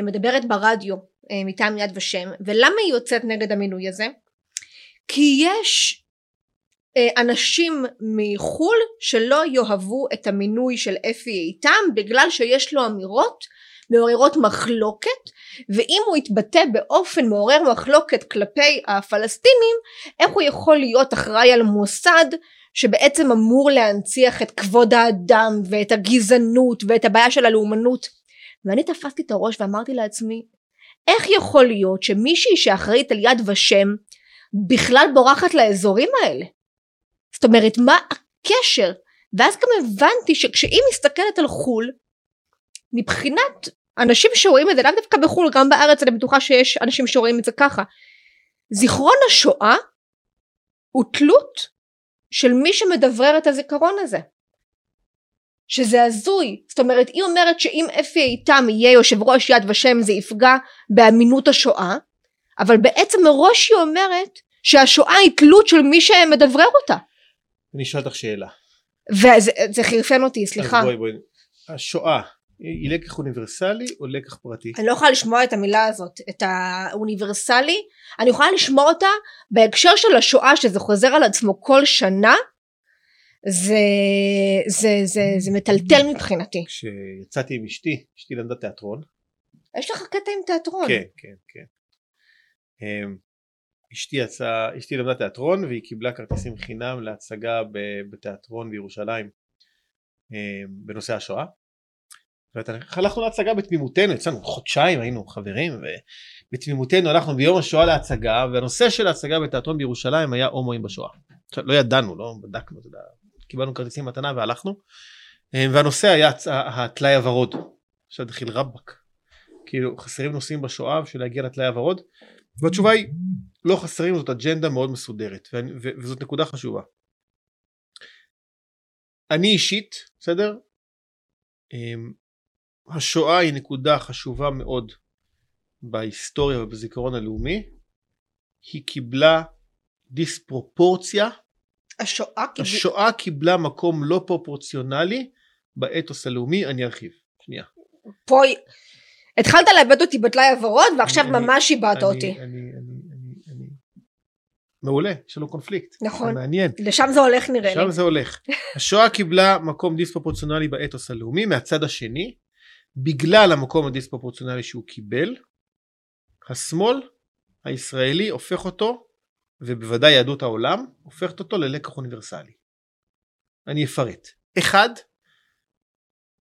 Speaker 1: מדברת ברדיו uh, מטעם יד ושם, ולמה היא יוצאת נגד המינוי הזה? כי יש uh, אנשים מחו"ל שלא יאהבו את המינוי של אפי איתם בגלל שיש לו אמירות מעוררות מחלוקת ואם הוא יתבטא באופן מעורר מחלוקת כלפי הפלסטינים איך הוא יכול להיות אחראי על מוסד שבעצם אמור להנציח את כבוד האדם ואת הגזענות ואת הבעיה של הלאומנות ואני תפסתי את הראש ואמרתי לעצמי איך יכול להיות שמישהי שאחראית על יד ושם בכלל בורחת לאזורים האלה? זאת אומרת מה הקשר? ואז גם הבנתי שכשהיא מסתכלת על חו"ל מבחינת אנשים שרואים את זה לאו דווקא בחו"ל גם בארץ אני בטוחה שיש אנשים שרואים את זה ככה זיכרון השואה הוא תלות של מי שמדברר את הזיכרון הזה שזה הזוי זאת אומרת היא אומרת שאם אפי איתם יהיה יושב ראש יד ושם זה יפגע באמינות השואה אבל בעצם מראש היא אומרת שהשואה היא תלות של מי שמדברר אותה.
Speaker 2: אני אשאל אותך שאלה.
Speaker 1: וזה חירפן אותי סליחה.
Speaker 2: אז בואי בואי. השואה היא לקח אוניברסלי או לקח פרטי?
Speaker 1: אני לא יכולה לשמוע את המילה הזאת, את האוניברסלי, אני יכולה לשמוע אותה בהקשר של השואה שזה חוזר על עצמו כל שנה, זה, זה, זה, זה מטלטל מבחינתי.
Speaker 2: כשיצאתי עם אשתי, אשתי למדה תיאטרון.
Speaker 1: יש לך קטע עם תיאטרון.
Speaker 2: כן, כן, כן. אמ, אשתי יצאה, אשתי למדה תיאטרון והיא קיבלה כרטיסים חינם להצגה בתיאטרון בירושלים אמ, בנושא השואה. הלכנו להצגה בתמימותנו, יצאנו חודשיים היינו חברים ובתמימותנו הלכנו ביום השואה להצגה והנושא של ההצגה בתיאטרון בירושלים היה הומואים בשואה. לא ידענו, לא בדקנו, אתה יודע, קיבלנו כרטיסים מתנה והלכנו אה, והנושא היה הטלאי הוורוד. עכשיו התחיל רבאק. כאילו חסרים נושאים בשואה בשביל להגיע לטלאי הוורוד והתשובה היא לא חסרים זאת אג'נדה מאוד מסודרת וזאת נקודה חשובה. אני אישית בסדר אמ, השואה היא נקודה חשובה מאוד בהיסטוריה ובזיכרון הלאומי. היא קיבלה דיספרופורציה.
Speaker 1: השואה, קיבל...
Speaker 2: השואה קיבלה מקום לא פרופורציונלי באתוס הלאומי, אני ארחיב. שנייה.
Speaker 1: פה התחלת לאבד אותי בטלאי הוורוד ועכשיו אני, ממש איבדת אותי.
Speaker 2: אני, אני, אני, אני... מעולה, יש לנו קונפליקט.
Speaker 1: נכון.
Speaker 2: מעניין.
Speaker 1: לשם זה הולך נראה
Speaker 2: לי. לשם זה הולך. השואה קיבלה מקום דיספרופורציונלי באתוס הלאומי, מהצד השני, בגלל המקום הדיספרופורציונלי שהוא קיבל, השמאל הישראלי הופך אותו, ובוודאי יהדות העולם, הופכת אותו ללקח אוניברסלי. אני אפרט. אחד,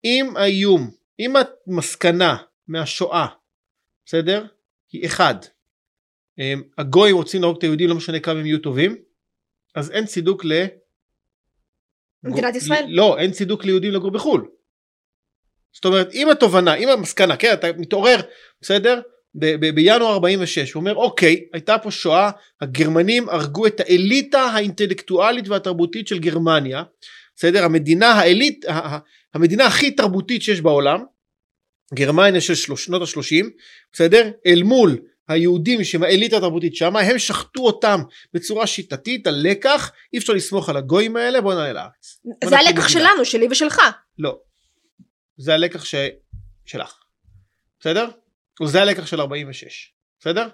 Speaker 2: אם האיום, אם המסקנה מהשואה, בסדר? היא אחד, הגויים רוצים להרוג את היהודים לא משנה כמה הם יהיו טובים, אז אין צידוק ל...
Speaker 1: מדינת ישראל?
Speaker 2: לא, אין צידוק ליהודים לגור בחו"ל. זאת אומרת אם התובנה אם המסקנה כן אתה מתעורר בסדר ב- ב- בינואר 46 הוא אומר אוקיי הייתה פה שואה הגרמנים הרגו את האליטה האינטלקטואלית והתרבותית של גרמניה בסדר המדינה האליט המדינה הכי תרבותית שיש בעולם גרמניה של שנות ה-30 בסדר אל מול היהודים שהם האליטה התרבותית שם הם שחטו אותם בצורה שיטתית הלקח אי אפשר לסמוך על הגויים האלה בוא נעלה לארץ.
Speaker 1: זה הלקח שלנו שלי ושלך.
Speaker 2: לא זה הלקח ש... שלך, בסדר? וזה הלקח של 46, בסדר?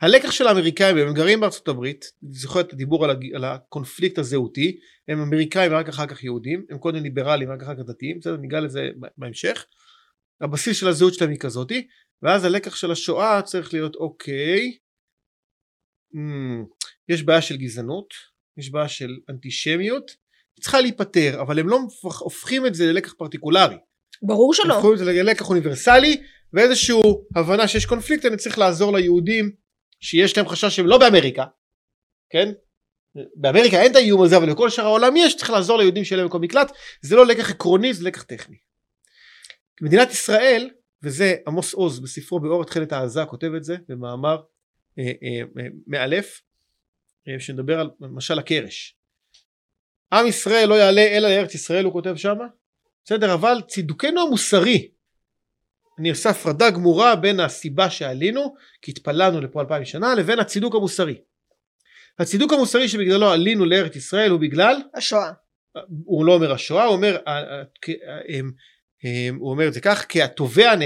Speaker 2: הלקח של האמריקאים, הם גרים בארצות הברית, זוכר את הדיבור על, הג... על הקונפליקט הזהותי, הם אמריקאים ורק אחר כך יהודים, הם קודם ליברליים ורק אחר כך דתיים, בסדר? ניגע לזה בהמשך. הבסיס של הזהות שלהם היא כזאתי, ואז הלקח של השואה צריך להיות אוקיי, hmm, יש בעיה של גזענות, יש בעיה של אנטישמיות, צריכה להיפתר, אבל הם לא הופכים את זה ללקח פרטיקולרי.
Speaker 1: ברור שלא.
Speaker 2: הופכים את זה ללקח אוניברסלי, ואיזושהי הבנה שיש קונפליקט, אני צריך לעזור ליהודים שיש להם חשש שהם לא באמריקה, כן? באמריקה אין את האיום הזה, אבל לכל שאר העולם יש, צריך לעזור ליהודים שיהיה להם מקום מקלט, זה לא לקח עקרוני, זה לקח טכני. מדינת ישראל, וזה עמוס עוז בספרו באור התחילת העזה כותב את זה במאמר אה, אה, אה, מאלף, אה, שמדבר על משל הקרש. עם ישראל לא יעלה אלא לארץ ישראל הוא כותב שמה, בסדר אבל צידוקנו המוסרי אני עושה הפרדה גמורה בין הסיבה שעלינו כי התפללנו לפה אלפיים שנה לבין הצידוק המוסרי. הצידוק המוסרי שבגללו עלינו לארץ ישראל הוא בגלל
Speaker 1: השואה.
Speaker 2: הוא לא אומר השואה הוא אומר הוא אומר את זה כך כי התובע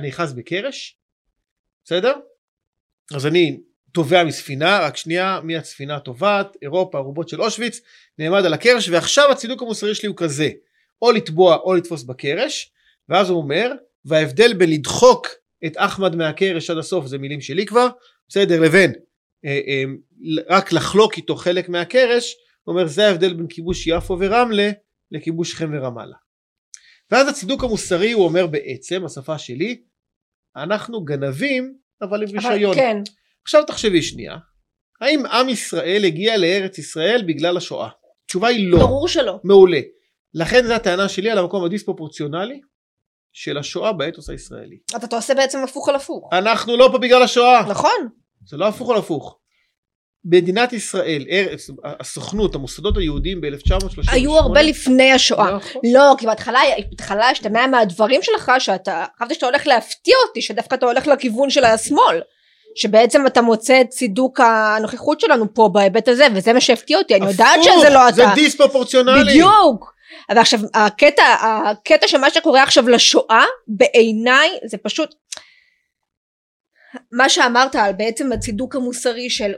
Speaker 2: נאחז בקרש בסדר? אז אני טובע מספינה, רק שנייה, מי הספינה הטובעת, אירופה, ארובות של אושוויץ, נעמד על הקרש, ועכשיו הצידוק המוסרי שלי הוא כזה, או לטבוע או לתפוס בקרש, ואז הוא אומר, וההבדל בין לדחוק את אחמד מהקרש עד הסוף, זה מילים שלי כבר, בסדר, לבין אה, אה, רק לחלוק איתו חלק מהקרש, הוא אומר, זה ההבדל בין כיבוש יפו ורמלה לכיבוש שכם ורמאללה. ואז הצידוק המוסרי הוא אומר בעצם, השפה שלי, אנחנו גנבים אבל עם רישיון.
Speaker 1: כן.
Speaker 2: עכשיו תחשבי שנייה, האם עם ישראל הגיע לארץ ישראל בגלל השואה? התשובה היא לא.
Speaker 1: ברור שלא.
Speaker 2: מעולה. לכן זו הטענה שלי על המקום הדיספרופורציונלי של השואה באתוס הישראלי.
Speaker 1: אתה עושה בעצם הפוך על הפוך.
Speaker 2: אנחנו לא פה בגלל השואה.
Speaker 1: נכון.
Speaker 2: זה לא הפוך על הפוך. מדינת ישראל, ארץ, הסוכנות, המוסדות היהודיים ב-1938
Speaker 1: היו הרבה לפני השואה.
Speaker 2: נכון.
Speaker 1: לא, כי בהתחלה, בהתחלה השתמע מהדברים שלך שאתה, חשבתי שאתה הולך להפתיע אותי, שדווקא אתה הולך לכיוון של השמאל. שבעצם אתה מוצא את צידוק הנוכחות שלנו פה בהיבט הזה, וזה מה שהפתיע אותי, אני יודעת שזה לא אתה.
Speaker 2: זה דיספרופורציונלי.
Speaker 1: בדיוק. ועכשיו הקטע, הקטע של מה שקורה עכשיו לשואה, בעיניי זה פשוט, מה שאמרת על בעצם הצידוק המוסרי של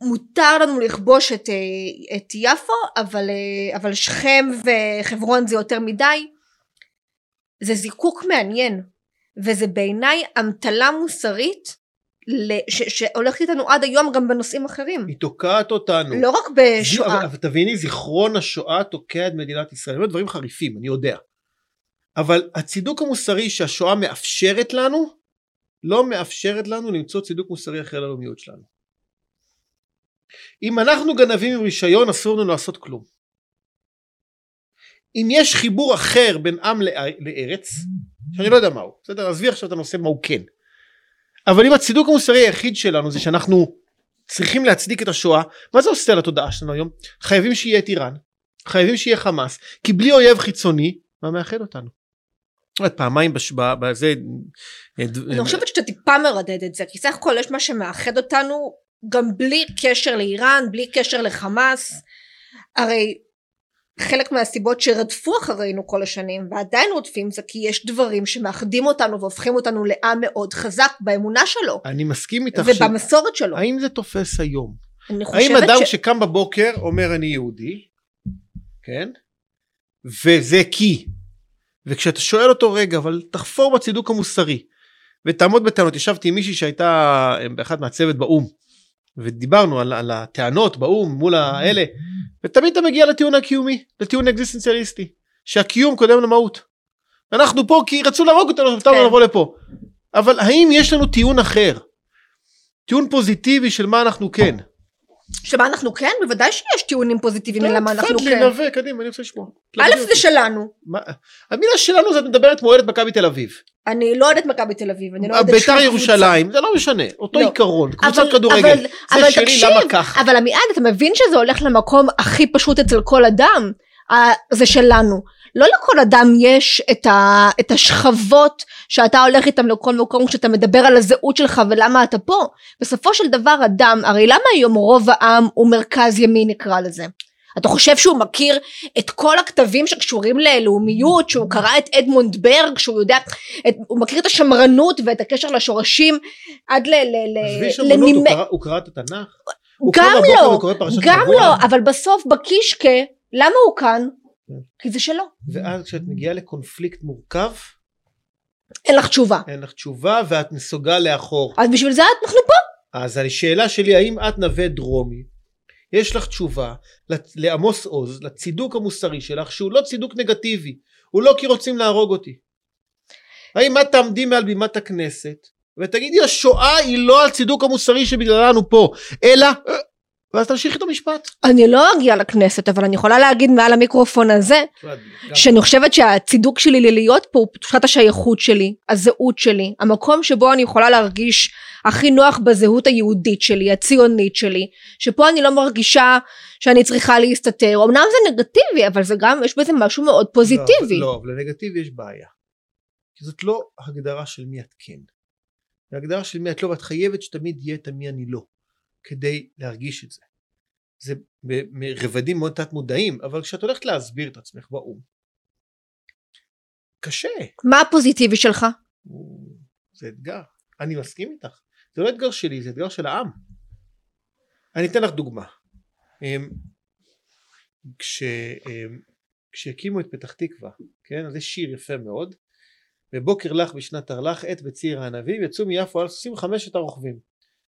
Speaker 1: מותר לנו לכבוש את, אה, את יפו אבל, אה, אבל שכם וחברון זה יותר מדי זה זיקוק מעניין. וזה בעיניי אמתלה מוסרית ש, שהולכת איתנו עד היום גם בנושאים אחרים.
Speaker 2: היא תוקעת אותנו.
Speaker 1: לא רק בשואה.
Speaker 2: אבל, אבל תביני זיכרון השואה תוקע את מדינת ישראל. זה דברים חריפים אני יודע. אבל הצידוק המוסרי שהשואה מאפשרת לנו לא מאפשרת לנו למצוא צידוק מוסרי אחר ללאומיות שלנו. אם אנחנו גנבים עם רישיון אסור לנו לעשות כלום. אם יש חיבור אחר בין עם לארץ, שאני לא יודע מהו, בסדר? עזבי עכשיו את הנושא מהו כן. אבל אם הצידוק המוסרי היחיד שלנו זה שאנחנו צריכים להצדיק את השואה, מה זה עושה לתודעה שלנו היום? חייבים שיהיה את איראן, חייבים שיהיה חמאס, כי בלי אויב חיצוני, מה מאחד אותנו? פעמיים בזה...
Speaker 1: אני חושבת שאתה טיפה מרדד את זה, כי סך הכל יש מה שמאחד אותנו גם בלי קשר לאיראן, בלי קשר לחמאס, הרי חלק מהסיבות שרדפו אחרינו כל השנים ועדיין רודפים זה כי יש דברים שמאחדים אותנו והופכים אותנו לעם מאוד חזק באמונה שלו.
Speaker 2: אני מסכים איתך.
Speaker 1: ובמסורת שלו.
Speaker 2: האם זה תופס היום?
Speaker 1: אני חושבת
Speaker 2: האם אדם
Speaker 1: ש...
Speaker 2: שקם בבוקר אומר אני יהודי, כן? וזה כי. וכשאתה שואל אותו רגע אבל תחפור בצידוק המוסרי ותעמוד בטענות ישבתי עם מישהי שהייתה באחד מהצוות באו"ם ודיברנו על, על הטענות באו"ם מול האלה ותמיד אתה מגיע לטיעון הקיומי לטיעון אקזיסטנציאליסטי שהקיום קודם למהות. אנחנו פה כי רצו להרוג אותנו נתנו כן. לבוא לפה אבל האם יש לנו טיעון אחר טיעון פוזיטיבי של מה אנחנו כן.
Speaker 1: שמה אנחנו כן? בוודאי שיש טיעונים פוזיטיביים למה אנחנו כן.
Speaker 2: תפדלי נווה קדימה אני רוצה לשמוע.
Speaker 1: א' זה שלנו.
Speaker 2: המילה שלנו זה את מדברת כמו אוהדת מכבי תל אביב.
Speaker 1: אני לא אוהדת מכבי תל אביב, אני לא אוהדת שום
Speaker 2: בית"ר ירושלים, זה לא משנה, אותו
Speaker 1: לא.
Speaker 2: עיקרון, קבוצת כדורגל, זה שלי למה כך?
Speaker 1: אבל עמיעד אתה מבין שזה הולך למקום הכי פשוט אצל כל אדם זה שלנו לא לכל אדם יש את, ה, את השכבות שאתה הולך איתם לכל מקום כשאתה מדבר על הזהות שלך ולמה אתה פה בסופו של דבר אדם הרי למה היום רוב העם הוא מרכז ימין נקרא לזה אתה חושב שהוא מכיר את כל הכתבים שקשורים ללאומיות שהוא קרא את אדמונד ברג שהוא יודע את, הוא מכיר את השמרנות ואת הקשר לשורשים עד ל... ל, ל
Speaker 2: עזבי שמרנות, הוא
Speaker 1: לנימי-
Speaker 2: קרא- הוא קרא את התנ"ך? הוא
Speaker 1: גם
Speaker 2: בבוקר
Speaker 1: לא,
Speaker 2: וקורא פרשת
Speaker 1: גם
Speaker 2: שבוע?
Speaker 1: לא, אבל בסוף בקישקה, למה הוא כאן? כי זה שלו.
Speaker 2: ואז כשאת מגיעה לקונפליקט מורכב,
Speaker 1: אין לך תשובה.
Speaker 2: אין לך תשובה ואת נסוגה לאחור.
Speaker 1: אז בשביל זה אנחנו פה.
Speaker 2: אז השאלה שלי, האם את נווה דרומי, יש לך תשובה לעמוס עוז, לצידוק המוסרי שלך, שהוא לא צידוק נגטיבי, הוא לא כי רוצים להרוג אותי. האם את תעמדי מעל בימת הכנסת ותגידי השואה היא לא הצידוק המוסרי שבגללה אנו פה, אלא... ואז תמשיכי את המשפט.
Speaker 1: אני לא אגיע לכנסת, אבל אני יכולה להגיד מעל המיקרופון הזה, שאני חושבת שהצידוק שלי ללהיות פה הוא תחושת השייכות שלי, הזהות שלי, המקום שבו אני יכולה להרגיש הכי נוח בזהות היהודית שלי, הציונית שלי, שפה אני לא מרגישה שאני צריכה להסתתר, אמנם זה נגטיבי, אבל זה גם, יש בזה משהו מאוד פוזיטיבי.
Speaker 2: לא, אבל לנגטיבי יש בעיה. כי זאת לא הגדרה של מי את כן. זה הגדרה של מי את לא, ואת חייבת שתמיד יהיה את המי אני לא, כדי להרגיש את זה. זה ברבדים מאוד תת מודעים, אבל כשאת הולכת להסביר את עצמך באו"ם, קשה.
Speaker 1: מה הפוזיטיבי שלך?
Speaker 2: זה אתגר. אני מסכים איתך. זה לא אתגר שלי, זה אתגר של העם. אני אתן לך דוגמה. אמ, כש, אמ, כשהקימו את פתח תקווה, כן? אז יש שיר יפה מאוד. בבוקר לך בשנת תרל"ח עת בציר הענבים יצאו מיפו על סוסים חמשת הרוכבים.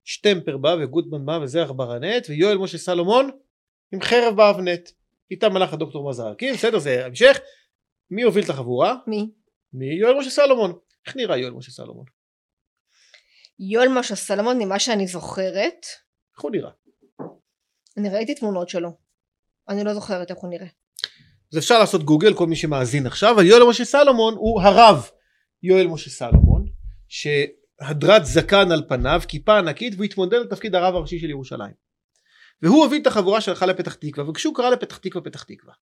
Speaker 2: שטמפר בא וגוטמן בא וזרח ברנט ויואל משה סלומון עם חרב באבנט. איתם הלך הדוקטור מזרקי, בסדר זה המשך. מי הוביל את החבורה?
Speaker 1: מי?
Speaker 2: מי? יואל משה סלומון. איך נראה יואל משה סלומון?
Speaker 1: יואל משה סלומון, ממה שאני זוכרת,
Speaker 2: איך הוא נראה?
Speaker 1: אני ראיתי תמונות שלו. אני לא זוכרת איך הוא נראה.
Speaker 2: אז אפשר לעשות גוגל כל מי שמאזין עכשיו אבל יואל משה סלומון הוא הרב יואל משה סלומון שהדרת זקן על פניו כיפה ענקית והוא התמודד לתפקיד הרב הראשי של ירושלים והוא הוביל את החבורה שהלכה לפתח תקווה וכשהוא קרא לפתח תקווה פתח תקווה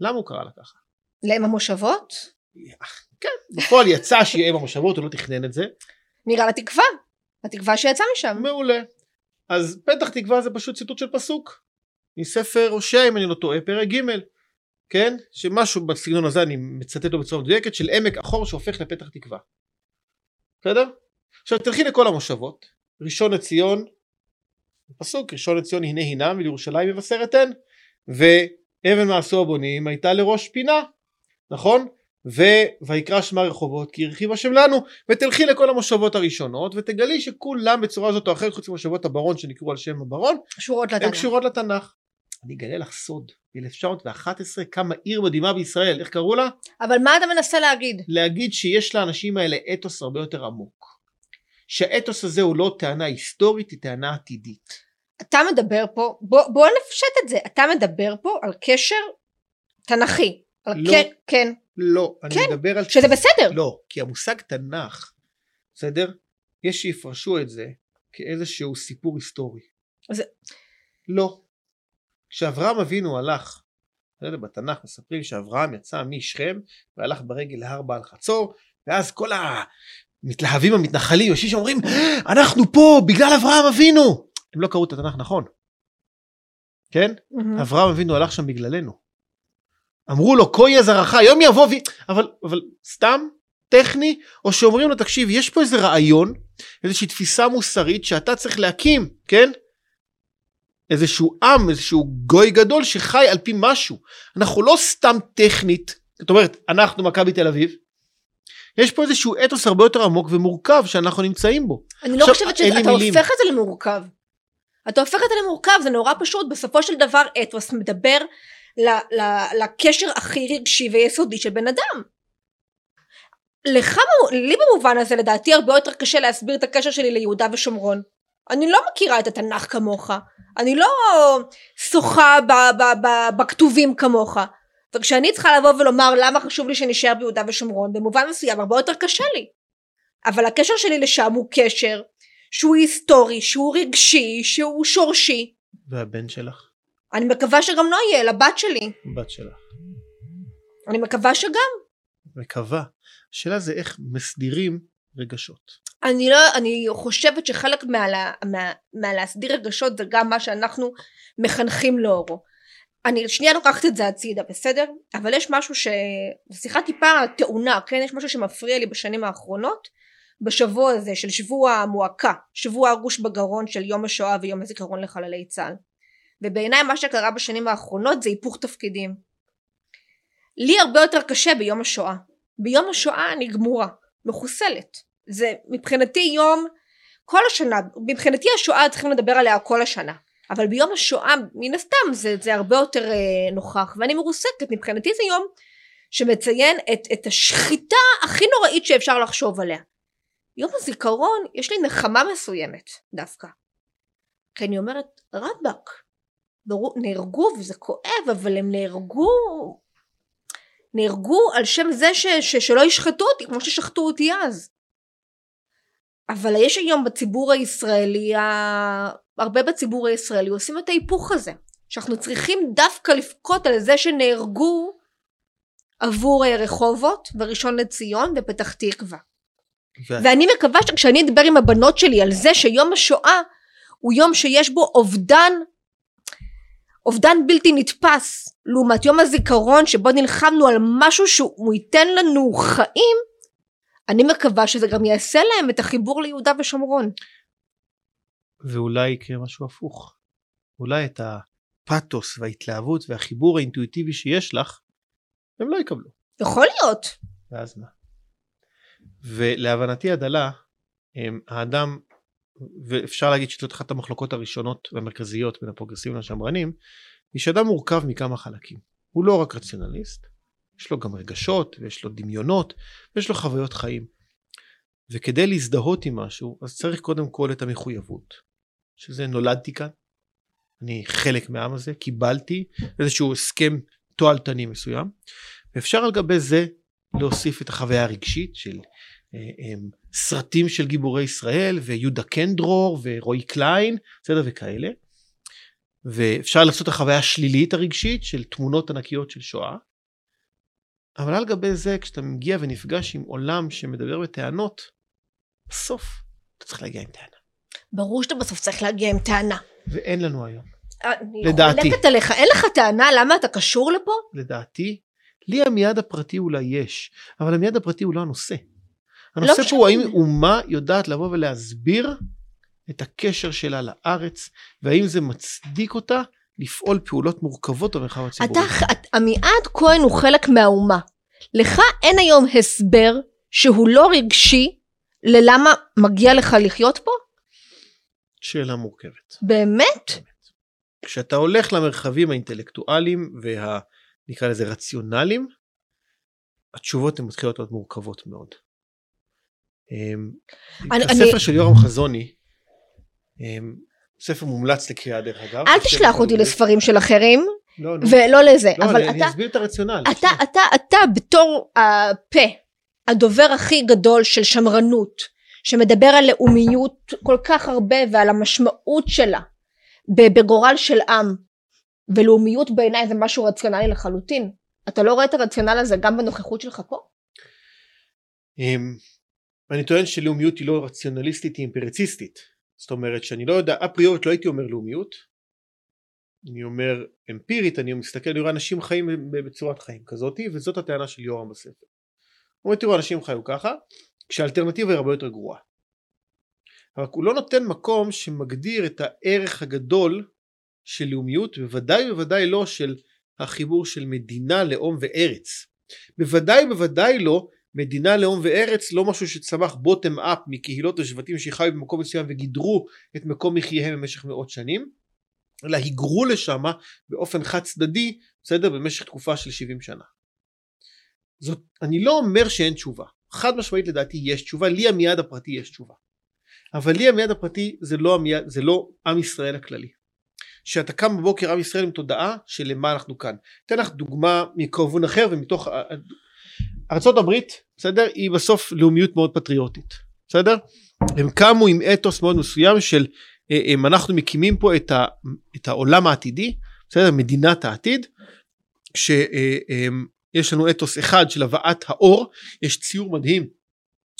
Speaker 2: למה הוא קרא לה ככה?
Speaker 1: לאם המושבות?
Speaker 2: כן בפועל יצא שיהיה אם המושבות הוא לא תכנן את זה
Speaker 1: נראה לתקווה. התקווה שיצאה משם.
Speaker 2: מעולה אז פתח תקווה זה פשוט ציטוט של פסוק מספר הושע אם אני לא טועה פרק ג' כן שמשהו בסגנון הזה אני מצטט לו בצורה מדויקת של עמק החור שהופך לפתח תקווה בסדר? עכשיו תלכי לכל המושבות ראשון לציון פסוק ראשון לציון הנה הינם ולירושלים מבשרת הן ואבן מעשו הבונים הייתה לראש פינה נכון? ויקרא שמה רחובות כי הרחיב השם לנו ותלכי לכל המושבות הראשונות ותגלי שכולם בצורה זאת או אחרת חוץ ממושבות הברון שנקראו על שם הברון
Speaker 1: קשורות
Speaker 2: הן
Speaker 1: לתנ"ך.
Speaker 2: קשורות לתנ"ך. אני אגלה לך סוד ב-1911 קמה עיר מדהימה בישראל איך קראו לה?
Speaker 1: אבל מה אתה מנסה להגיד?
Speaker 2: להגיד שיש לאנשים האלה אתוס הרבה יותר עמוק. שהאתוס הזה הוא לא טענה היסטורית היא טענה עתידית.
Speaker 1: אתה מדבר פה, בוא, בוא נפשט את זה, אתה מדבר פה על קשר תנכי. על
Speaker 2: לא.
Speaker 1: כן, כן,
Speaker 2: לא, אני
Speaker 1: כן,
Speaker 2: מדבר על...
Speaker 1: שזה בסדר.
Speaker 2: לא, כי המושג תנ"ך, בסדר? יש שיפרשו את זה כאיזשהו סיפור היסטורי.
Speaker 1: זה-
Speaker 2: לא. כשאברהם אבינו הלך, לא בתנ"ך מספרים שאברהם יצא משכם והלך ברגל להר בעל חצור, ואז כל המתלהבים המתנחלים יושבים שאומרים אנחנו פה בגלל אברהם אבינו. הם לא קראו את התנ"ך נכון, כן? אברהם אבינו הלך שם בגללנו. אמרו לו כה יהיה זרעך יום יבוא ו... אבל, אבל סתם טכני או שאומרים לו תקשיב יש פה איזה רעיון איזושהי תפיסה מוסרית שאתה צריך להקים כן איזשהו עם איזשהו גוי גדול שחי על פי משהו אנחנו לא סתם טכנית זאת אומרת אנחנו מכבי תל אביב יש פה איזשהו אתוס הרבה יותר עמוק ומורכב שאנחנו נמצאים בו
Speaker 1: אני לא חושבת שאתה. הופך את זה למורכב. אתה הופך את זה למורכב, זה נורא פשוט, בסופו של דבר אתוס מדבר ל- ל- לקשר הכי רגשי ויסודי של בן אדם. לך, לי במובן הזה לדעתי הרבה יותר קשה להסביר את הקשר שלי ליהודה ושומרון. אני לא מכירה את התנ"ך כמוך, אני לא שוחה ב- ב- ב- בכתובים כמוך. וכשאני צריכה לבוא ולומר למה חשוב לי שנשאר ביהודה ושומרון, במובן מסוים הרבה יותר קשה לי. אבל הקשר שלי לשם הוא קשר שהוא היסטורי, שהוא רגשי, שהוא שורשי.
Speaker 2: והבן שלך
Speaker 1: אני מקווה שגם לא יהיה, לבת שלי.
Speaker 2: בת שלך
Speaker 1: אני מקווה שגם.
Speaker 2: מקווה. השאלה זה איך מסדירים רגשות.
Speaker 1: אני לא, אני חושבת שחלק מה, מה, מהלהסדיר רגשות זה גם מה שאנחנו מחנכים לאורו. אני שנייה לוקחת את זה הצידה, בסדר? אבל יש משהו ש... שיחה טיפה טעונה, כן? יש משהו שמפריע לי בשנים האחרונות, בשבוע הזה של שבוע המועקה, שבוע הגוש בגרון של יום השואה ויום הזיכרון לחללי צה"ל. ובעיניי מה שקרה בשנים האחרונות זה היפוך תפקידים. לי הרבה יותר קשה ביום השואה. ביום השואה אני גמורה, מחוסלת. זה מבחינתי יום, כל השנה, מבחינתי השואה צריכים לדבר עליה כל השנה. אבל ביום השואה מן הסתם זה, זה הרבה יותר אה, נוכח ואני מרוסקת מבחינתי זה יום שמציין את, את השחיטה הכי נוראית שאפשר לחשוב עליה. יום הזיכרון יש לי נחמה מסוימת דווקא. כי אני אומרת רבאק נהרגו וזה כואב אבל הם נהרגו נהרגו על שם זה ש, ש, שלא ישחטו אותי כמו ששחטו אותי אז. אבל יש היום בציבור הישראלי, הרבה בציבור הישראלי עושים את ההיפוך הזה, שאנחנו צריכים דווקא לבכות על זה שנהרגו עבור רחובות וראשון לציון ופתח תקווה. ו... ואני מקווה שכשאני אדבר עם הבנות שלי על זה שיום השואה הוא יום שיש בו אובדן אובדן בלתי נתפס לעומת יום הזיכרון שבו נלחמנו על משהו שהוא ייתן לנו חיים אני מקווה שזה גם יעשה להם את החיבור ליהודה ושומרון.
Speaker 2: ואולי יקרה משהו הפוך. אולי את הפתוס וההתלהבות והחיבור האינטואיטיבי שיש לך הם לא יקבלו.
Speaker 1: יכול להיות.
Speaker 2: ואז מה? ולהבנתי הדלה האדם ואפשר להגיד שזאת אחת המחלוקות הראשונות והמרכזיות בין הפרוגרסיבים לשמרנים היא שאדם מורכב מכמה חלקים הוא לא רק רציונליסט יש לו גם רגשות ויש לו דמיונות ויש לו חוויות חיים. וכדי להזדהות עם משהו אז צריך קודם כל את המחויבות. שזה נולדתי כאן אני חלק מהעם הזה קיבלתי איזשהו הסכם תועלתני מסוים ואפשר על גבי זה להוסיף את החוויה הרגשית של אה, אה, סרטים של גיבורי ישראל ויהודה קנדרור ורועי קליין בסדר וכאלה. ואפשר לעשות את החוויה השלילית הרגשית של תמונות ענקיות של שואה אבל על גבי זה כשאתה מגיע ונפגש עם עולם שמדבר בטענות בסוף אתה צריך להגיע עם טענה.
Speaker 1: ברור שאתה בסוף צריך להגיע עם טענה.
Speaker 2: ואין לנו היום.
Speaker 1: אני לדעתי. אני חולקת עליך, אין לך טענה למה אתה קשור לפה?
Speaker 2: לדעתי, לי המיד הפרטי אולי יש, אבל המיד הפרטי הוא לא הנושא. הנושא לא פה הוא האם אומה יודעת לבוא ולהסביר את הקשר שלה לארץ, והאם זה מצדיק אותה לפעול פעולות מורכבות במרחב הציבורי.
Speaker 1: אתה, עמיעד כהן הוא חלק מהאומה. לך אין היום הסבר שהוא לא רגשי ללמה מגיע לך לחיות פה?
Speaker 2: שאלה מורכבת.
Speaker 1: באמת? באמת.
Speaker 2: כשאתה הולך למרחבים האינטלקטואליים וה... נקרא לזה רציונליים, התשובות הן מתחילות להיות מורכבות מאוד. אמ, אני, הספר אני... של יורם חזוני, אמ, ספר מומלץ לקריאה דרך אגב.
Speaker 1: אל תשלח אותי לספרים של אחרים.
Speaker 2: לא, לא.
Speaker 1: ולא לזה.
Speaker 2: לא, אבל אני, אתה, אני אסביר את הרציונל.
Speaker 1: אתה, אתה, אתה, אתה בתור הפה, הדובר הכי גדול של שמרנות, שמדבר על לאומיות כל כך הרבה ועל המשמעות שלה בגורל של עם, ולאומיות בעיניי זה משהו רציונלי לחלוטין. אתה לא רואה את הרציונל הזה גם בנוכחות שלך פה?
Speaker 2: אמ, אני טוען שלאומיות היא לא רציונליסטית, היא אמפריציסטית. זאת אומרת שאני לא יודע, אפריורית לא הייתי אומר לאומיות, אני אומר אמפירית, אני מסתכל, אני רואה אנשים חיים בצורת חיים כזאתי, וזאת הטענה של יורם בספר. הוא אומר תראו אנשים חיו ככה, כשהאלטרנטיבה היא הרבה יותר גרועה. אבל הוא לא נותן מקום שמגדיר את הערך הגדול של לאומיות, בוודאי בוודאי לא של החיבור של מדינה, לאום וארץ. בוודאי בוודאי לא מדינה, לאום וארץ, לא משהו שצמח בוטם אפ מקהילות ושבטים שחיו במקום מסוים וגידרו את מקום מחייהם במשך מאות שנים, אלא היגרו לשם באופן חד צדדי, בסדר? במשך תקופה של 70 שנה. זאת, אני לא אומר שאין תשובה. חד משמעית לדעתי יש תשובה, לי המיד הפרטי יש תשובה. אבל לי המיד הפרטי זה לא, המיד, זה לא עם ישראל הכללי. שאתה קם בבוקר עם ישראל עם תודעה של למה אנחנו כאן. אתן לך דוגמה מכיוון אחר ומתוך הברית בסדר? היא בסוף לאומיות מאוד פטריוטית בסדר? הם קמו עם אתוס מאוד מסוים של אה, הם, אנחנו מקימים פה את, ה, את העולם העתידי בסדר? מדינת העתיד שיש אה, לנו אתוס אחד של הבאת האור יש ציור מדהים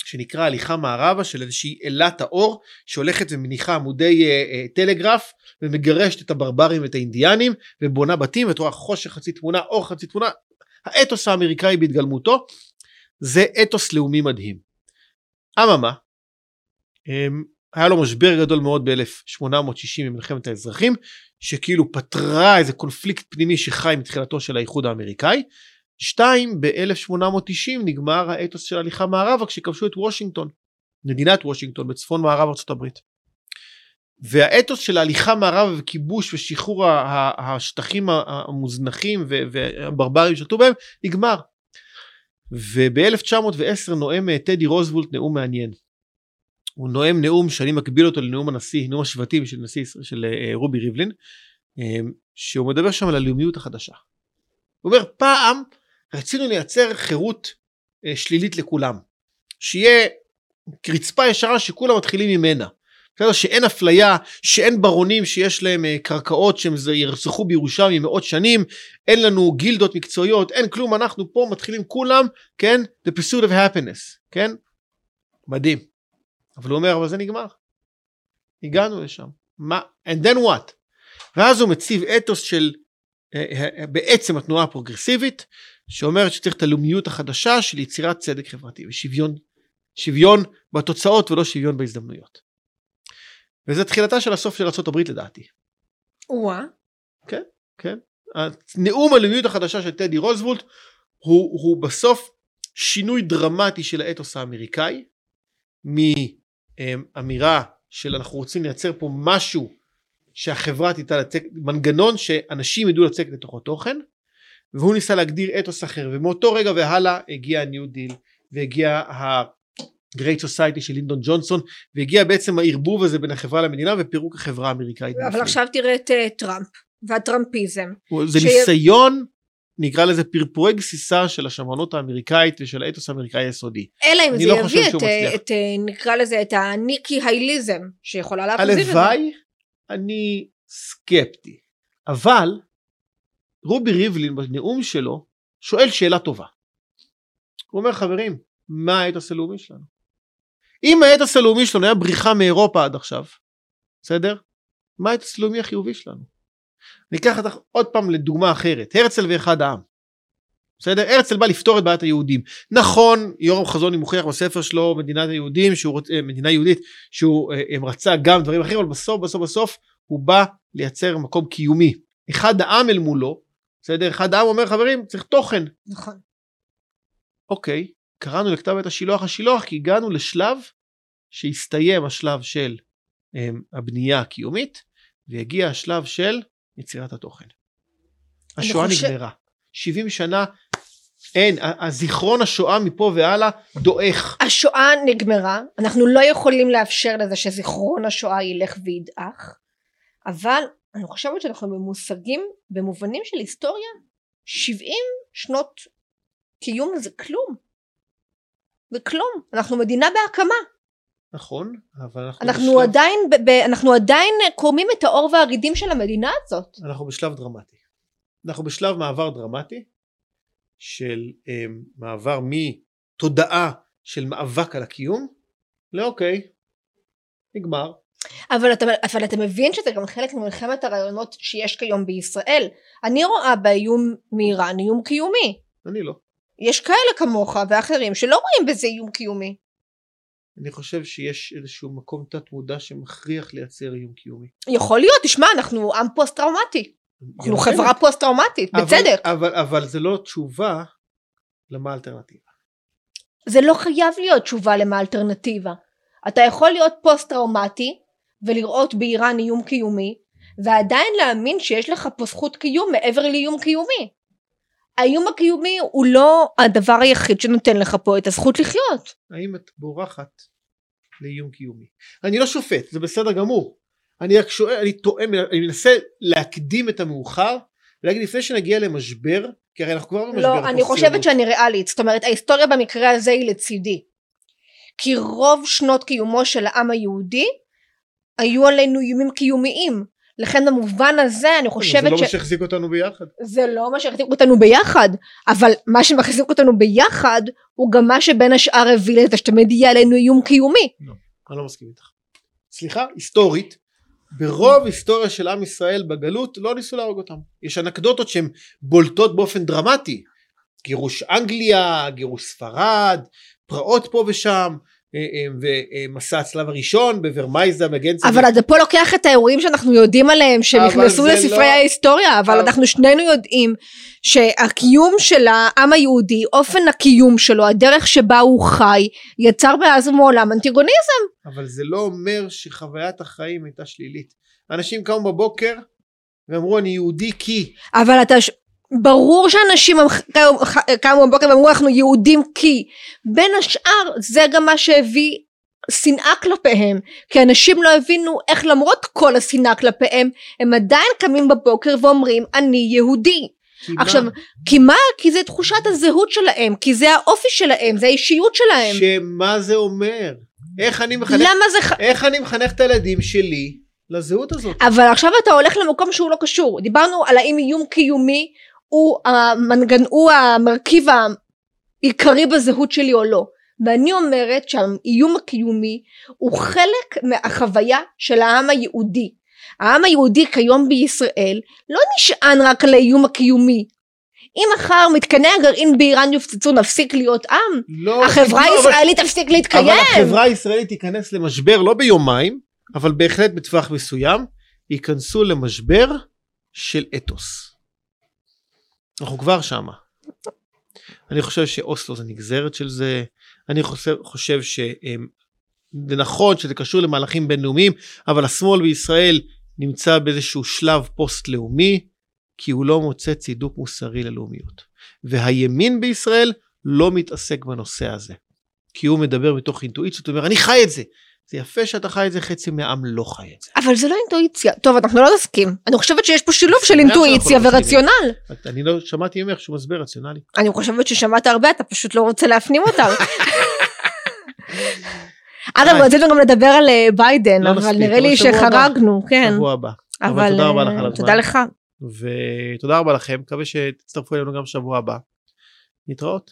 Speaker 2: שנקרא הליכה מערבה של איזושהי אלת האור שהולכת ומניחה עמודי אה, אה, טלגרף ומגרשת את הברברים ואת האינדיאנים ובונה בתים ואת רואה חושך חצי תמונה אור חצי תמונה האתוס האמריקאי בהתגלמותו זה אתוס לאומי מדהים. אממה אמ, היה לו משבר גדול מאוד ב-1860 במלחמת האזרחים שכאילו פתרה איזה קונפליקט פנימי שחי מתחילתו של האיחוד האמריקאי שתיים, ב-1890 נגמר האתוס של הליכה מערבה כשכבשו את וושינגטון, מדינת וושינגטון בצפון מערב הברית. והאתוס של ההליכה מערבה וכיבוש ושחרור השטחים המוזנחים והברברים ששלטו בהם נגמר. וב-1910 נואם אה, טדי רוזוולט נאום מעניין. הוא נואם נאום שאני מקביל אותו לנאום הנשיא, נאום השבטים של נשיא של אה, רובי ריבלין, אה, שהוא מדבר שם על הלאומיות החדשה. הוא אומר פעם רצינו לייצר חירות שלילית לכולם, שיהיה רצפה ישרה שכולם מתחילים ממנה. בסדר? שאין אפליה, שאין ברונים שיש להם אה, קרקעות שהם ירצחו בירושלים מאות שנים, אין לנו גילדות מקצועיות, אין כלום, אנחנו פה מתחילים כולם, כן? The pursuit of happiness, כן? מדהים. אבל הוא אומר, אבל זה נגמר. הגענו לשם. מה? And then what? ואז הוא מציב אתוס של אה, אה, בעצם התנועה הפרוגרסיבית, שאומרת שצריך את הלאומיות החדשה של יצירת צדק חברתי ושוויון שוויון בתוצאות ולא שוויון בהזדמנויות. וזה תחילתה של הסוף של ארה"ב לדעתי.
Speaker 1: וואה.
Speaker 2: כן? נאום הלאומיות החדשה של טדי רוזוולט הוא, הוא בסוף שינוי דרמטי של האתוס האמריקאי מאמירה של אנחנו רוצים לייצר פה משהו שהחברה תדע לצקת, מנגנון שאנשים ידעו לצקת לתוכו תוכן והוא ניסה להגדיר אתוס אחר ומאותו רגע והלאה הגיע ה New Deal והגיע ה-Great Society של לינדון ג'ונסון והגיע בעצם הערבוב הזה בין החברה למדינה ופירוק החברה האמריקאית.
Speaker 1: אבל
Speaker 2: בפנים.
Speaker 1: עכשיו תראה את אה, טראמפ והטראמפיזם.
Speaker 2: זה
Speaker 1: ש-
Speaker 2: ניסיון נקרא לזה פרפורי גסיסה של השמרנות האמריקאית ושל האתוס האמריקאי היסודי.
Speaker 1: אלא אם זה
Speaker 2: לא
Speaker 1: יביא את, אה,
Speaker 2: מצליח.
Speaker 1: את, אה, נקרא לזה את הניקי הייליזם שיכולה להחזיר את זה.
Speaker 2: הלוואי אני סקפטי אבל רובי ריבלין בנאום שלו שואל שאלה טובה. הוא אומר חברים מה האתוס הלאומי שלנו? אם האתוס הלאומי שלנו היה בריחה מאירופה עד עכשיו בסדר? מה האתוס הלאומי החיובי שלנו? אני אקח אותך עוד פעם לדוגמה אחרת הרצל ואחד העם. בסדר? הרצל בא לפתור את בעיית היהודים. נכון, יורם חזוני מוכיח בספר שלו מדינת היהודים, שהוא רוצה, מדינה יהודית, שהוא אה, רצה גם דברים אחרים, אבל בסוף בסוף בסוף הוא בא לייצר מקום קיומי. אחד העם אל מולו, בסדר? אחד העם אומר חברים צריך תוכן.
Speaker 1: נכון.
Speaker 2: אוקיי, קראנו לכתב את השילוח השילוח כי הגענו לשלב שהסתיים השלב של um, הבנייה הקיומית והגיע השלב של יצירת התוכן. השואה
Speaker 1: חושב-
Speaker 2: נגמרה. 70 שנה אין, הזיכרון השואה מפה והלאה דועך.
Speaker 1: השואה נגמרה, אנחנו לא יכולים לאפשר לזה שזיכרון השואה ילך וידעך, אבל אני חושבת שאנחנו ממושגים במובנים של היסטוריה 70 שנות קיום זה כלום. זה כלום. אנחנו מדינה בהקמה.
Speaker 2: נכון, אבל אנחנו,
Speaker 1: אנחנו
Speaker 2: בשלב,
Speaker 1: עדיין, ב- ב- אנחנו עדיין קורמים את העור והגידים של המדינה הזאת.
Speaker 2: אנחנו בשלב דרמטי. אנחנו בשלב מעבר דרמטי של um, מעבר מתודעה של מאבק על הקיום לאוקיי, נגמר.
Speaker 1: אבל אתה, אבל אתה מבין שזה גם חלק ממלחמת הרעיונות שיש כיום בישראל. אני רואה באיום מאיראן איום קיומי.
Speaker 2: אני לא.
Speaker 1: יש כאלה כמוך ואחרים שלא רואים בזה איום קיומי.
Speaker 2: אני חושב שיש איזשהו מקום תת מודע שמכריח לייצר איום קיומי.
Speaker 1: יכול להיות, תשמע, אנחנו עם פוסט טראומטי. אנחנו חברה פוסט טראומטית, בצדק.
Speaker 2: אבל, אבל זה לא תשובה למה האלטרנטיבה.
Speaker 1: זה לא חייב להיות תשובה למה אלטרנטיבה. אתה יכול להיות פוסט טראומטי ולראות באיראן איום קיומי ועדיין להאמין שיש לך פה זכות קיום מעבר לאיום קיומי. האיום הקיומי הוא לא הדבר היחיד שנותן לך פה את הזכות לחיות.
Speaker 2: האם את בורחת לאיום קיומי? אני לא שופט, זה בסדר גמור. אני רק שואל, אני טוען, אני מנסה להקדים את המאוחר ולהגיד לפני שנגיע למשבר, כי הרי אנחנו כבר במשבר.
Speaker 1: לא, אני חושבת. שאני ריאלית. זאת אומרת, ההיסטוריה במקרה הזה היא לצידי. כי רוב שנות קיומו של העם היהודי היו עלינו איומים קיומיים. לכן במובן הזה אני
Speaker 2: זה
Speaker 1: חושבת
Speaker 2: לא
Speaker 1: ש...
Speaker 2: מה שהחזיק אותנו ביחד.
Speaker 1: זה לא מה שהחזיק אותנו ביחד, אבל מה שמחזיק אותנו ביחד הוא גם מה שבין השאר הביא לזה שתמיד יהיה עלינו איום קיומי.
Speaker 2: אני לא מסכים איתך. סליחה, היסטורית, ברוב היסטוריה של עם ישראל בגלות לא ניסו להרוג אותם. יש אנקדוטות שהן בולטות באופן דרמטי. גירוש אנגליה, גירוש ספרד, פרעות פה ושם, ומסע הצלב הראשון בוורמייזה מגנצה.
Speaker 1: אבל אתה פה לוקח את האירועים שאנחנו יודעים עליהם, שהם
Speaker 2: אבל
Speaker 1: נכנסו
Speaker 2: זה
Speaker 1: לספרי
Speaker 2: לא-
Speaker 1: ההיסטוריה, אבל
Speaker 2: אבל-
Speaker 1: אנחנו שנינו יודעים שהקיום של העם היהודי, אופן הקיום שלו, הדרך שבה הוא חי, יצר מאז ומעולם אנטיגוניזם.
Speaker 2: אבל זה לא אומר שחוויית החיים הייתה שלילית. אנשים קמו בבוקר ואמרו אני יהודי כי.
Speaker 1: אבל אתה... ברור שאנשים קמו- בבוקר ואמרו אנחנו יהודים כי בין השאר זה גם מה שהביא שנאה כלפיהם כי אנשים לא הבינו איך למרות כל השנאה כלפיהם הם עדיין קמים בבוקר ואומרים אני יהודי
Speaker 2: כי מה?
Speaker 1: עכשיו כי מה כי זה תחושת הזהות שלהם כי זה האופי שלהם זה האישיות שלהם
Speaker 2: שמה זה אומר? איך אני מחנך,
Speaker 1: למה זה.
Speaker 2: איך אני מחנך את הילדים שלי לזהות הזאת?
Speaker 1: אבל עכשיו אתה הולך למקום שהוא לא קשור דיברנו על האם איום קיומי הוא המנגן הוא המרכיב העיקרי בזהות שלי או לא. ואני אומרת שהאיום הקיומי הוא חלק מהחוויה של העם היהודי. העם היהודי כיום בישראל לא נשען רק על האיום הקיומי. אם מחר מתקני הגרעין באיראן יופצצו נפסיק להיות עם?
Speaker 2: לא,
Speaker 1: החברה
Speaker 2: לא, אבל-
Speaker 1: הישראלית תפסיק להתקיים.
Speaker 2: אבל החברה הישראלית תיכנס למשבר לא ביומיים, אבל בהחלט בטווח מסוים, ייכנסו למשבר של אתוס. אנחנו כבר שמה. אני חושב שאוסלו זה נגזרת של זה, אני חושב, חושב שזה נכון שזה קשור למהלכים בינלאומיים, אבל השמאל בישראל נמצא באיזשהו שלב פוסט-לאומי, כי הוא לא מוצא צידוק מוסרי ללאומיות. והימין בישראל לא מתעסק בנושא הזה. כי הוא מדבר מתוך אינטואיציות, הוא אומר אני חי את זה. זה יפה שאתה חי את זה, חצי מהעם לא חי את זה.
Speaker 1: אבל זה לא אינטואיציה טוב אנחנו לא נסכים אני חושבת שיש פה שילוב של אינטואיציה
Speaker 2: לא.
Speaker 1: ורציונל
Speaker 2: אני לא שמעתי ממך שום הסבר רציונלי.
Speaker 1: אני חושבת ששמעת הרבה אתה פשוט לא רוצה להפנים אותם. אגב. רצינו גם לדבר על אה, ביידן
Speaker 2: לא
Speaker 1: אבל נראה לי. שחרגנו כן
Speaker 2: שבוע הבא.
Speaker 1: אבל
Speaker 2: תודה רבה
Speaker 1: אה,
Speaker 2: לך על הזמן.
Speaker 1: תודה לך
Speaker 2: ותודה רבה לכם, מקווה שתצטרפו אלינו גם שבוע הבא. להתראות.